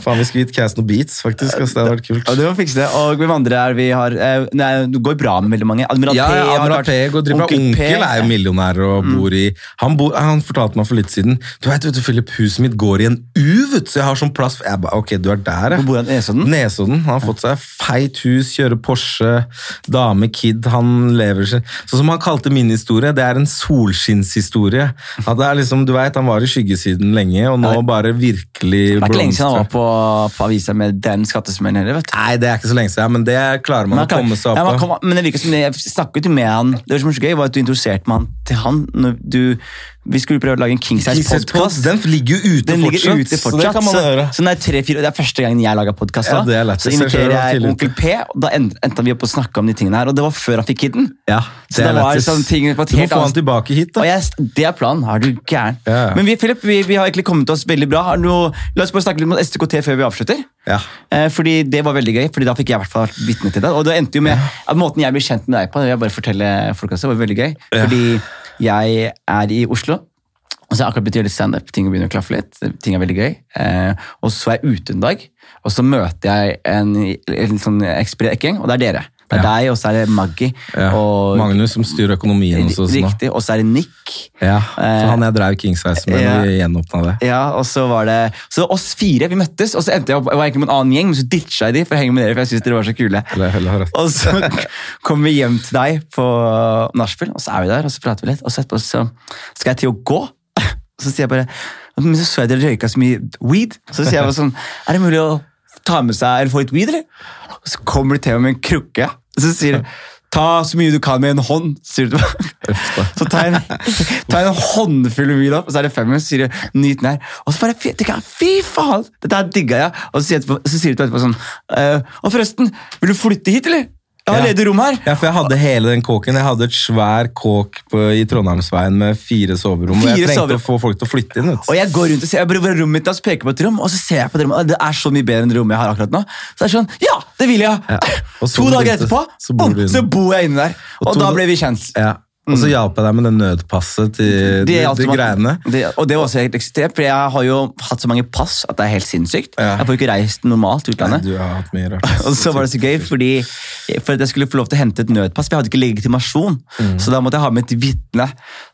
Faen, vi skulle gitt cast noen beats, faktisk. Ass. Det hadde vært kult. Og du må fikse det. Og hvem andre er vi har eh, Nei, Det går bra med veldig mange. Admiral Ja, P. ja, Admiral P går driver Onkel. Onkel er jo millionær og bor i han, bo, han fortalte meg for litt siden Du vet, vet du, Philip, huset mitt går i en U, vet du, så jeg har sånn plass Jeg ba, Ok, du er der, ja. Hvor bor han? Nesodden? Nesodden. Han har fått seg feit hus, kjører Porsche, dame, kid. Han lever seg Sånn som han kalte min historie, det er en solskinnshistorie. At det er liksom, du vet, Han var i skyggesiden lenge, og nå bare virkelig Det er ikke lenge siden han var på, på avisa med den skattesmellen heller. vet du. Nei, det er ikke så lenge siden, men det klarer man Men, å komme seg opp av. kom, men det virker som jeg snakket jo med han. Det var så gøy, var at du introduserte meg til han når du Vi skulle prøve å lage en King King Size Pod, Size-podkast. Den ligger jo ute Den ligger fortsatt, så det kan man høre. så det, er tre, fire, det er første gangen jeg lager podkast. Ja, det så inviterer jeg onkel P, og da endte vi opp å snakke om de tingene her. Og det var før han fikk kiden. Ja, Så det var sånn ting på et Du må helt få han tilbake hit, da. jeg, Det er planen. Er du gæren? Ja, ja. Men vi Philip, vi, vi har egentlig kommet oss veldig bra. Har noe, la oss bare snakke litt om STKT før vi avslutter. Ja. Eh, fordi Det var veldig gøy, fordi da fikk jeg i hvert fall vært vitne til det. Og det endte jo med at Måten jeg ble kjent med deg på, det jeg bare fortelle folk også, var veldig gøy. Fordi jeg er i Oslo, og så har jeg akkurat begynt å gjøre standup. Ting begynner å klaffe litt. Ting er veldig gøy. Eh, og så er jeg ute en dag, og så møter jeg en, en sånn ekspeditgjeng, og det er dere. Det er Ja. deg, og så er det Maggie. Ja. Og, Magnus som styrer økonomien hos oss nå. Riktig. Og så er det Nick. Ja, for han jeg drev King Size med Ja. vi gjenåpna det. Ja, og så var det Så oss fire, vi møttes, og så endte jeg opp Jeg var egentlig med en annen gjeng, men så ditcha jeg de for å henge med dere, for jeg synes dere var så kule. Eller, eller. Og så (laughs) kommer vi hjem til deg på nachspiel, og så er vi der, og så prater vi litt, og så etterpå så skal jeg til å gå. (laughs) Og så sier jeg bare Men så så jeg dere røyka så mye weed. Så sier jeg bare sånn Er det mulig å ta med seg eller få litt weed, eller? Og så kommer du til meg med en krukke, så sier du Ta så mye du kan med en hånd, sier du. Så jeg en, jeg en håndfull weed opp, og så er det fem, minutter, så sier du nyt den her. Og så bare tenker jeg, fy faen, dette her digga jeg. Og så sier, du etterpå, så du etterpå sånn «Eh, Og forresten, vil du flytte hit, eller? Jeg har ledig rom her. Ja, for jeg hadde hele den kåken. Jeg hadde et svær kåk på, i Trondheimsveien med fire soverom. og jeg trengte soverom. å få folk til å flytte inn. Og jeg går rundt og ser, jeg bruker er rommet mitt, og peker på et rom, og så ser jeg på det rommet, det er så mye bedre enn det rommet jeg har akkurat nå. Så det er sånn, ja, det vil jeg! Ja. To dager etterpå, så bor bom, så bor jeg inne der. Og Og, da- ble vi kjent. Ja. Og så hjalp jeg deg med det nødpasset til de, de greiene. Det, og det var også helt ekstremt, for jeg har jo hatt så mange pass at det er helt sinnssykt. Ja. Jeg får ikke reist normalt til Nei, utlandet. du har hatt mye rart. (laughs) Og så var det så gøy, fordi for at jeg skulle få lov til å hente et nødpass, for jeg hadde ikke legitimasjon. Mm. Så da måtte jeg ha med et vitne.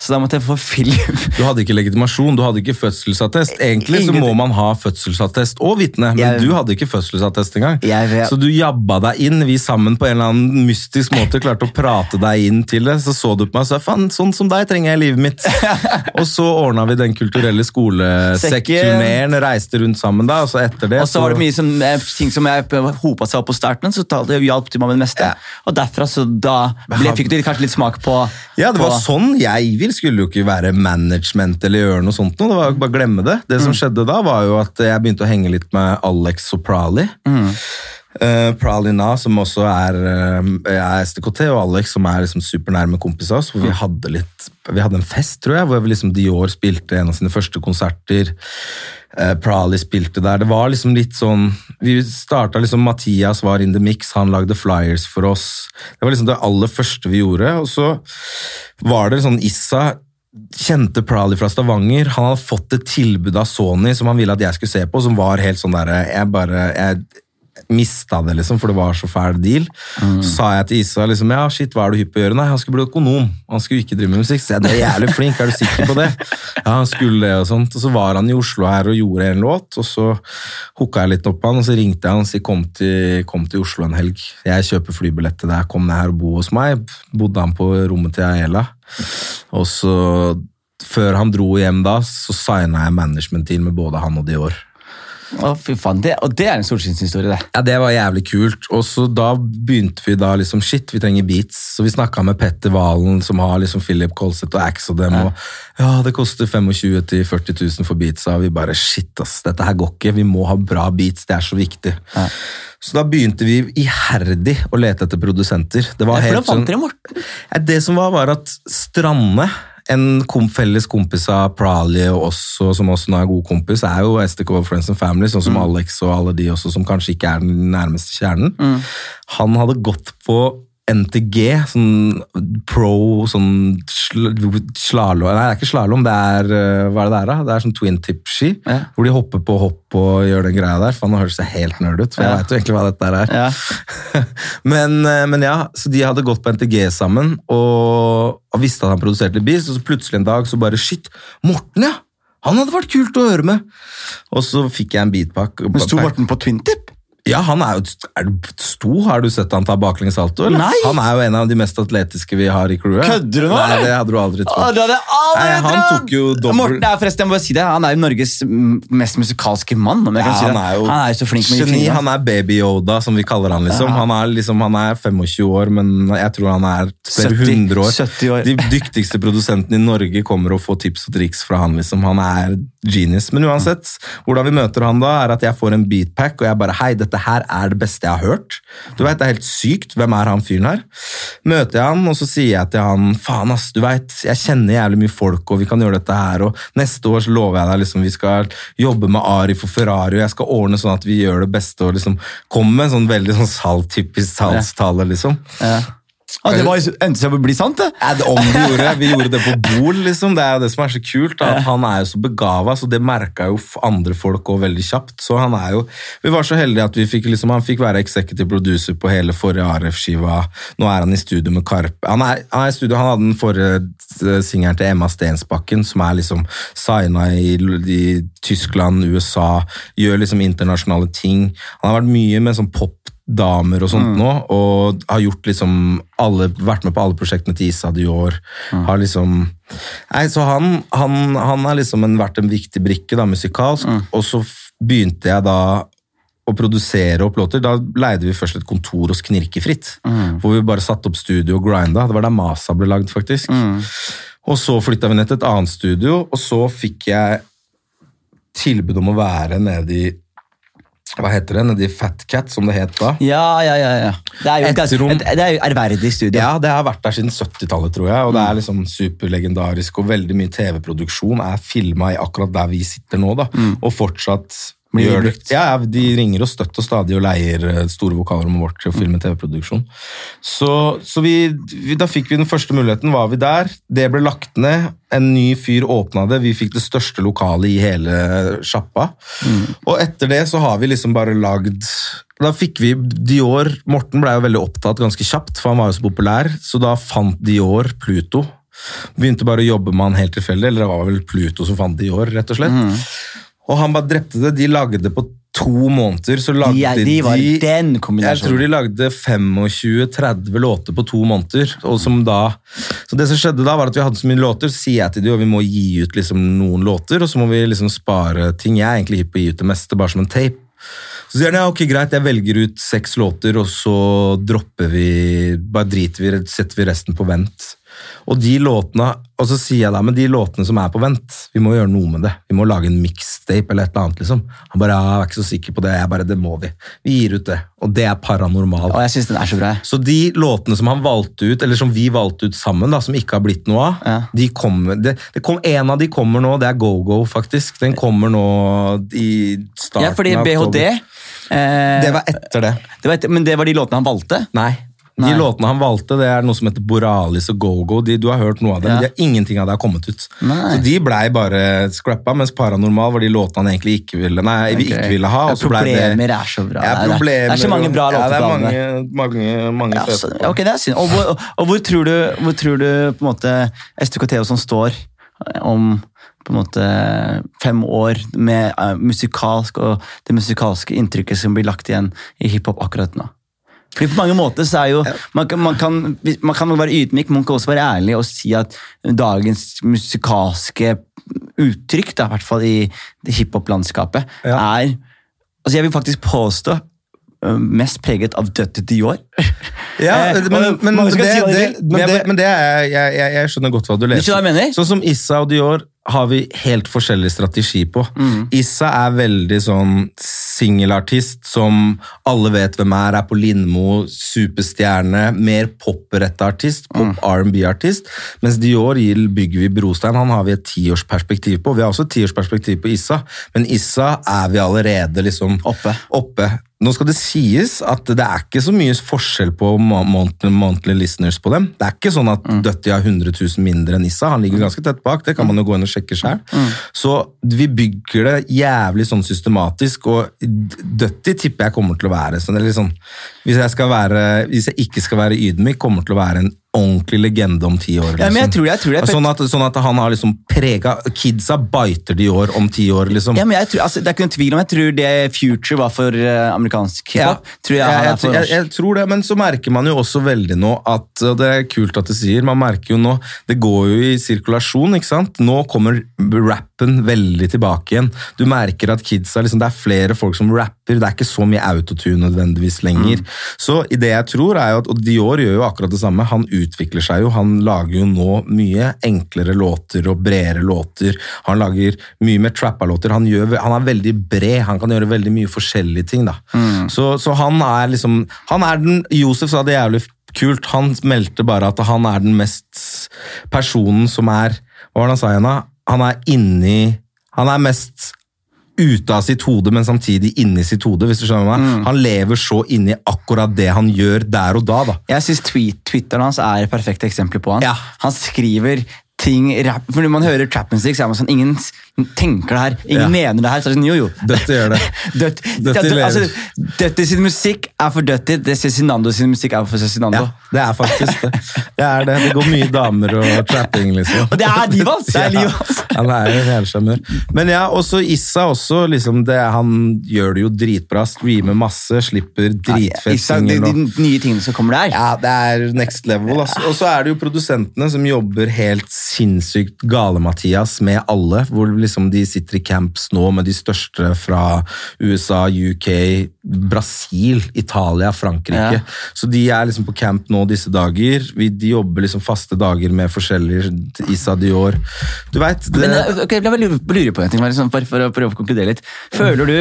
Så da måtte jeg få film. Du hadde ikke legitimasjon, du hadde ikke fødselsattest. Egentlig så må man ha fødselsattest og vitne, men Jeg- du hadde ikke fødselsattest engang. Jeg. Så du jabba deg inn, vi sammen på en eller annen mystisk måte klarte å prate deg inn til det. Så så du på meg sa faen, sånn som deg trenger jeg i livet mitt. (laughs) og så ordna vi den kulturelle skolesekkturneen, reiste rundt sammen da, og så etter det Og så var det mye som, eh, ting som jeg hopa seg opp på starten, så det hjalp til meg med det meste. Ja. Og derfra så da ble, fikk du kanskje litt smak på Ja, det på, var sånn jeg vil. Skulle jo ikke være management eller gjøre noe sånt. noe. Det var jo bare glemme det. Det Mm. som skjedde da, var jo at jeg begynte å henge litt med Alex Soprali. Mm. Eh, Pralina, som også er, uh, er STKT, og Alex, som er liksom supernærme kompis av oss. Hvor vi hadde litt Vi hadde en fest, tror jeg, hvor vi liksom Dior spilte en av sine første konserter. Uh, Prali spilte der. Det var liksom litt sånn Vi starta liksom Mathias var in the mix, han lagde flyers for oss. Det var liksom det aller første vi gjorde. Og så var det sånn Issa kjente Prali fra Stavanger. Han hadde fått et tilbud av Sony som han ville at jeg skulle se på, som var helt sånn derre Jeg bare jeg mista det, liksom, for det var så fæl deal. Så sa jeg til Isa liksom, ja, shit, hva er du hypp på å gjøre? Nei, han skulle bli økonom. Han skulle ikke drive med musikk. Så jeg, det er jævlig flink, er du sikker på det? Ja, han skulle det og sånt. Og så var han i Oslo her og gjorde en låt, og så hooka jeg litt opp på han, og så ringte jeg han og sa kom kom til Oslo en helg. Jeg kjøper flybillett til deg, kom ned her og bo hos meg. Bodde han på rommet til Aela. Og så, før han dro hjem da, så signa jeg management-deal med både han og Dior. Å, fy faen, det, Og det er en solskinnshistorie, det. Ja, Det var jævlig kult. Og så da begynte vi da liksom, shit, vi trenger beats. Så vi snakka med Petter Valen, som har liksom Philip Kolseth og Axe og dem. Og ja, det koster 25 000-40 000 for beatsa. Og vi bare shit, ass, dette her går ikke. Vi må ha bra beats, det er så viktig. Så da begynte vi iherdig å lete etter produsenter. Det var Ja, helt fant sånn- dere Morten? ja, Det som var, var at Stranne, en kom, felles kompis av Prali og oss, som også nå er god kompis, er jo STK Friends and Family, sånn som Alex og alle de også, som kanskje ikke er den nærmeste kjernen. Han hadde gått på NTG, sånn pro, sånn slalom Nei, det er ikke slalom, det er eh, Hva er det der, da? Det er sånn twin tip-ski, Ja. hvor de hopper på hopp og gjør den greia der. For han høres helt nerd ut, for jeg Ja. vet jo egentlig hva dette er. Ja. (laughs) men, eh, men ja, så de hadde gått på NTG sammen og, og visste at han produserte beats, og så plutselig en dag så bare Shit, Morten, ja! Han hadde vært kult å høre med! Og så fikk jeg en beatpack. Men Sto Morten på Twin Tip? Ja, han er jo er du sto. Har du sett han ta baklengssalto? eller? Nei. Han er jo en av de mest atletiske vi har i crewet. Kødder du nå, Nei, det hadde du aldri Å, trodd. det hadde jeg aldri Nei, han trodd! tok jo dobbelt- Morten er forresten, jeg må bare si det, han er jo Norges mest musikalske mann. om jeg Ja, kan si han det. er jo han er jo så flink med geni. Han er baby-Yoda, som vi kaller han. liksom. Ja. Han, er liksom han er 25 år, men jeg tror han er flere 70 hundre år. 70 år. De dyktigste produsentene i Norge kommer og får tips og triks fra han. liksom. Han er genius. Men uansett, hvordan vi møter han da, er at jeg får en beatpack, og jeg bare Hei, dette her er det beste jeg har hørt. Du vet, Det er helt sykt. Hvem er han fyren her? Møter jeg han, og så sier jeg til han faen ass, du vet, jeg kjenner jævlig mye folk, og vi kan gjøre dette her, og neste år så lover jeg deg liksom, vi skal jobbe med Ari for Ferrari, og jeg skal ordne sånn at vi gjør det beste, og liksom komme med en sånn veldig sånn salt, typisk salgstale, liksom. Ja. Å, det var endte seg å bli sant, det. Ja, det- om vi gjorde, vi gjorde det på Bol, liksom. Det er jo det som er så kult. Da, at Han er jo så begava, så det merka jo andre folk òg veldig kjapt. Så han er jo Vi var så heldige at vi fikk liksom, han fikk være executive producer på hele forrige ARF-skiva. Nå er han i studio med Karpe. Han er, han er i studio, han hadde den forrige eh, singelen til Emma Stensbakken, som er liksom signa i, i Tyskland, USA, gjør liksom internasjonale ting. Han har vært mye med sånn popdamer og sånt nå, og har gjort liksom alle, vært med på alle prosjektene til Issa Dior. Har liksom Nei, så han, han, han har liksom en, vært en viktig brikke da, musikalsk, og så begynte jeg da å produsere opp låter. Da leide vi først et kontor hos Knirkefritt, hvor vi bare satte opp studio og grinda. Det var der Masa ble lagd, faktisk. Og så flytta vi ned til et annet studio, og så fikk jeg tilbud om å være nede i hva heter det? Nede Fat Cat, som det het da. Ja, ja, ja. ja. Det er jo et, ganske- et, det er jo ærverdig studio. Ja, det har vært der siden 70-tallet, tror jeg. Og det er liksom superlegendarisk, og veldig mye TV-produksjon er filma i akkurat der vi sitter nå, da. Og fortsatt Blir. Ja, ja, de ringer oss støtt og stadig og leier eh, store vokalrommet vårt til å filme TV-produksjon. Så, så vi, vi, da fikk vi den første muligheten, var vi der. Det ble lagt ned. En ny fyr åpna det. Vi fikk det største lokalet i hele sjappa. Og etter det så har vi liksom bare lagd Da fikk vi Dior Morten ble jo veldig opptatt ganske kjapt, for han var jo så populær, så da fant Dior Pluto. Begynte bare å jobbe med han helt tilfeldig, eller det var vel Pluto som fant Dior, rett og slett. Og han bare drepte det. De lagde på to måneder, så lagde De, de var den jeg tror de lagde 25-30 låter på to måneder. Og som da, så det som skjedde da, var at vi hadde så mye låter, så sier jeg til de, og vi må gi ut liksom noen låter, og så må vi liksom spare ting. Jeg er egentlig hypp på å gi ut det meste, bare som en tape. Så sier han ja, ok, greit, jeg velger ut seks låter, og så dropper vi, bare driter vi, setter vi resten på vent. Og de låtene, og så sier jeg da, men de låtene som er på vent, vi må gjøre noe med det. Vi må lage en mixtape eller et eller annet, liksom. Han bare, jeg er ikke så sikker på det. Jeg bare, det må vi. Vi gir ut det. Og det er paranormal. Og jeg synes den er så bra. Så de låtene som han valgte ut, eller som vi valgte ut sammen, da, som ikke har blitt noe av, Ja. de kommer, det, det kom, en av de kommer nå, det er Go-Go, faktisk. Den kommer nå i starten av Ja, fordi BHD eh, Det var etter det. det var, etter, Men det var de låtene han valgte? Nei. De låtene han valgte, det er noe som heter Boralis og Go-Go. Du har hørt noe av dem, Ja. de har ingenting av det har kommet ut. Nei. Så de blei bare scrappa, mens Paranormal var de låtene han egentlig ikke ville, nei, vi ikke ville ha. Ja, og så ble det- problemer er så bra. Ja, Det er- problemer, det er så mange bra låter Ja, det er mange, mange, mange Ja, så, ok, det er synd. Og hvor, og, og hvor tror du, hvor tror du på en måte STKT som står om på en måte fem år med eh, musikalsk og det musikalske inntrykket som blir lagt igjen i hiphop akkurat nå? Fordi på mange måter så er jo, man, kan- man, kan, man kan være ydmyk, man kan også være ærlig og si at dagens musikalske uttrykk, da, i hvert fall i hiphop-landskapet, Ja. er altså Jeg vil faktisk påstå øh, mest preget av Dutty Dior. Ja, Eh, men, men, det, det, men men, det, men det er, jeg, jeg, jeg skjønner godt hva du leser. Sånn som Issa og Dior har vi helt forskjellig strategi på. Mm. Issa er veldig sånn singelartist som alle vet hvem er, er på Lindmo, superstjerne, mer popretta artist, Mm. pop R&B-artist. Mens Dior bygger vi brostein, han har vi et tiårsperspektiv på. Vi har også et tiårsperspektiv på Issa, men Issa er vi allerede liksom Oppe. oppe. Nå skal det sies at det er ikke så mye forskjell på monthly, monthly listeners på dem. Det er ikke sånn at Dutty har 100 000 mindre enn Issa. Han ligger ganske tett bak, det kan man jo gå inn og sjekke sjøl. Så vi bygger det jævlig sånn systematisk, og Dutty tipper jeg kommer til å være sånn, eller sånn Hvis jeg, skal være, hvis jeg ikke skal være ydmyk, kommer til å være en ordentlig legende om ti år. Ja, men jeg liksom. tror jeg tror det. Sånn, at, sånn at han har liksom prega Kidsa biter de i år om ti år, liksom. Ja, men jeg tror, altså, det er ikke noen tvil om Jeg tror det Future var for eh, amerikansk Ja, hiphop. Tror jeg, jeg, jeg, for jeg, jeg tror det, men så merker man jo også veldig nå at Det er kult at du sier, man merker jo nå Det går jo i sirkulasjon, ikke sant? Nå kommer rappen veldig tilbake igjen. Du merker at kidsa liksom, Det er flere folk som rapper, det er ikke så mye autotune nødvendigvis lenger. Mm. Så det jeg tror er jo at, Og Dior gjør jo akkurat det samme. Han utvikler seg jo. Han lager jo nå mye enklere låter og bredere låter. Han lager mye mer trappa låter. Han, han er veldig bred, han kan gjøre veldig mye forskjellige ting. da. Mm. Så, så han er liksom Han er den Josef sa det jævlig kult. Han meldte bare at han er den mest personen som er Hva var det han sa igjen, da? Han er inni Han er mest ute av sitt hode, men samtidig inni sitt hode. hvis du skjønner meg. Mm. Han lever så inni akkurat det han gjør der og da. da. Jeg syns tweet, Twitteren hans er et perfekt eksempel på han. Ja. Han skriver ting rap, Når man hører trap music, så er man sånn Ingen tenker det her, ingen Ja. mener det her. Så er det sånn, jo, jo. Dutty gjør (laughs) det. Dødt, Dødt- lever. altså, Dutty sin musikk er for Dutty. Det Cezinando sin musikk er for Cezinando. Ja, det er faktisk det. Det er det. Det går mye damer og trapping, liksom. Og det er livet hans! Det er livet hans. (laughs) Ja, han er jo helsjarmør. Men ja, også Issa også, liksom det, han gjør det jo dritbra. Streamer masse, slipper dritfett ja, de, de nye tingene som kommer der. Ja, det er next level. Altså. Og så er det jo produsentene som jobber helt sinnssykt gale-Mathias med alle. Hvor liksom de sitter i camps nå med de største fra USA, UK, Brasil, Italia, Frankrike. Ja. Så de er liksom på camp nå disse dager. Vi, de jobber liksom faste dager med forskjellige Issa Dior. Du vet, det, Men eh, ok, jeg lurer på en ting, sånn, bare for å prøve å konkludere litt. Føler du,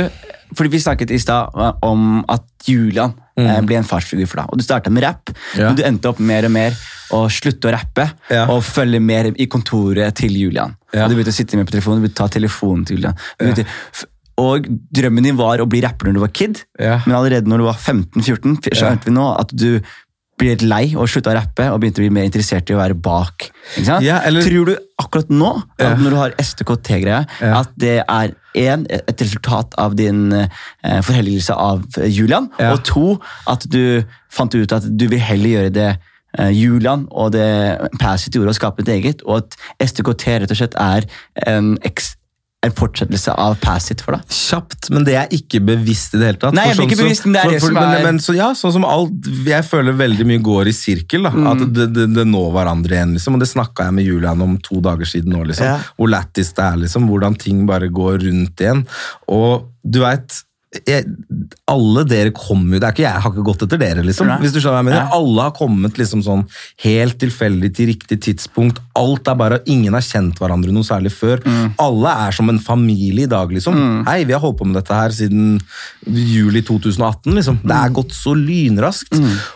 fordi Vi snakket i stad eh, om at Julian mm. ble en farsfigur for deg. og Du starta med rapp, Mm. Ja. men du endte opp mer og mer å slutte å rappe Ja. og følge mer i kontoret til Julian. Ja. Og Du begynte å sitte med på telefonen, du begynte å ta telefonen til Julian. Begynte, ja. og Drømmen din var å bli rapper når du var kid, men allerede når du var 15-14, skjønte vi nå at du blir litt lei og slutta å rappe og begynte å bli mer interessert i å være bak. Ikke sant? Ja, eller- Tror du akkurat nå, når du har STKT-greia, at det er en, et resultat av din eh, forhelligelse av Julian, og to, at du fant ut at du vil heller gjøre det Julian og det Passit gjorde, å skape et eget, og at STKT rett og slett er en, en fortsettelse av Passit for deg? kjapt, men det er ikke bevisst i det hele tatt. Nei, jeg blir ikke sånn bevisst, men det er det som men, er- men, så, ja, sånn som alt, Jeg føler veldig mye går i sirkel. da, Mm. At det, det, det når hverandre igjen. liksom, og Det snakka jeg med Julian om to dager siden nå. liksom, Ja. Hvor lættis det er. liksom, Hvordan ting bare går rundt igjen. Og du veit alle dere kommer jo Det er ikke jeg, jeg har ikke gått etter dere, liksom. Hvis du skjønner hva jeg mener. Ja. Alle har kommet liksom sånn helt tilfeldig til riktig tidspunkt. Alt er bare, Ingen har kjent hverandre noe særlig før. Mm. Alle er som en familie i dag, liksom. Hei, vi har holdt på med dette her siden juli 2018, liksom. Det Mm. er gått så lynraskt.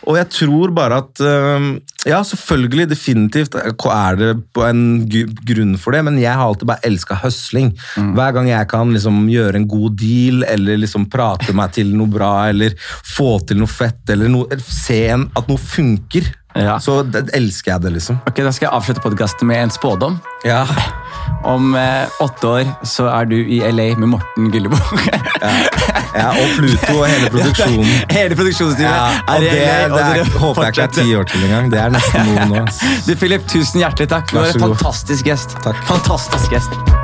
Og jeg tror bare at øhm, Ja, selvfølgelig, definitivt er det på en grunn for det, men jeg har alltid bare elska høsling. Mm. Hver gang jeg kan liksom gjøre en god deal, eller liksom prate meg til noe bra, eller få til noe fett, eller noe, se at noe funker, Ja. så det, elsker jeg det, liksom. Ok, Da skal jeg avslutte podkasten med en spådom. Ja. Om eh, åtte år så er du i LA med Morten Gyllebo. ja og Pluto og hele produksjonen. (laughs) Hele produksjonsteamet Ja, er i det, LA. det det er, håper jeg ikke er ti år til engang. Det er nesten noe nå. Du, Philip, tusen hjertelig takk. Du er var en fantastisk gjest. Takk. Fantastisk gjest.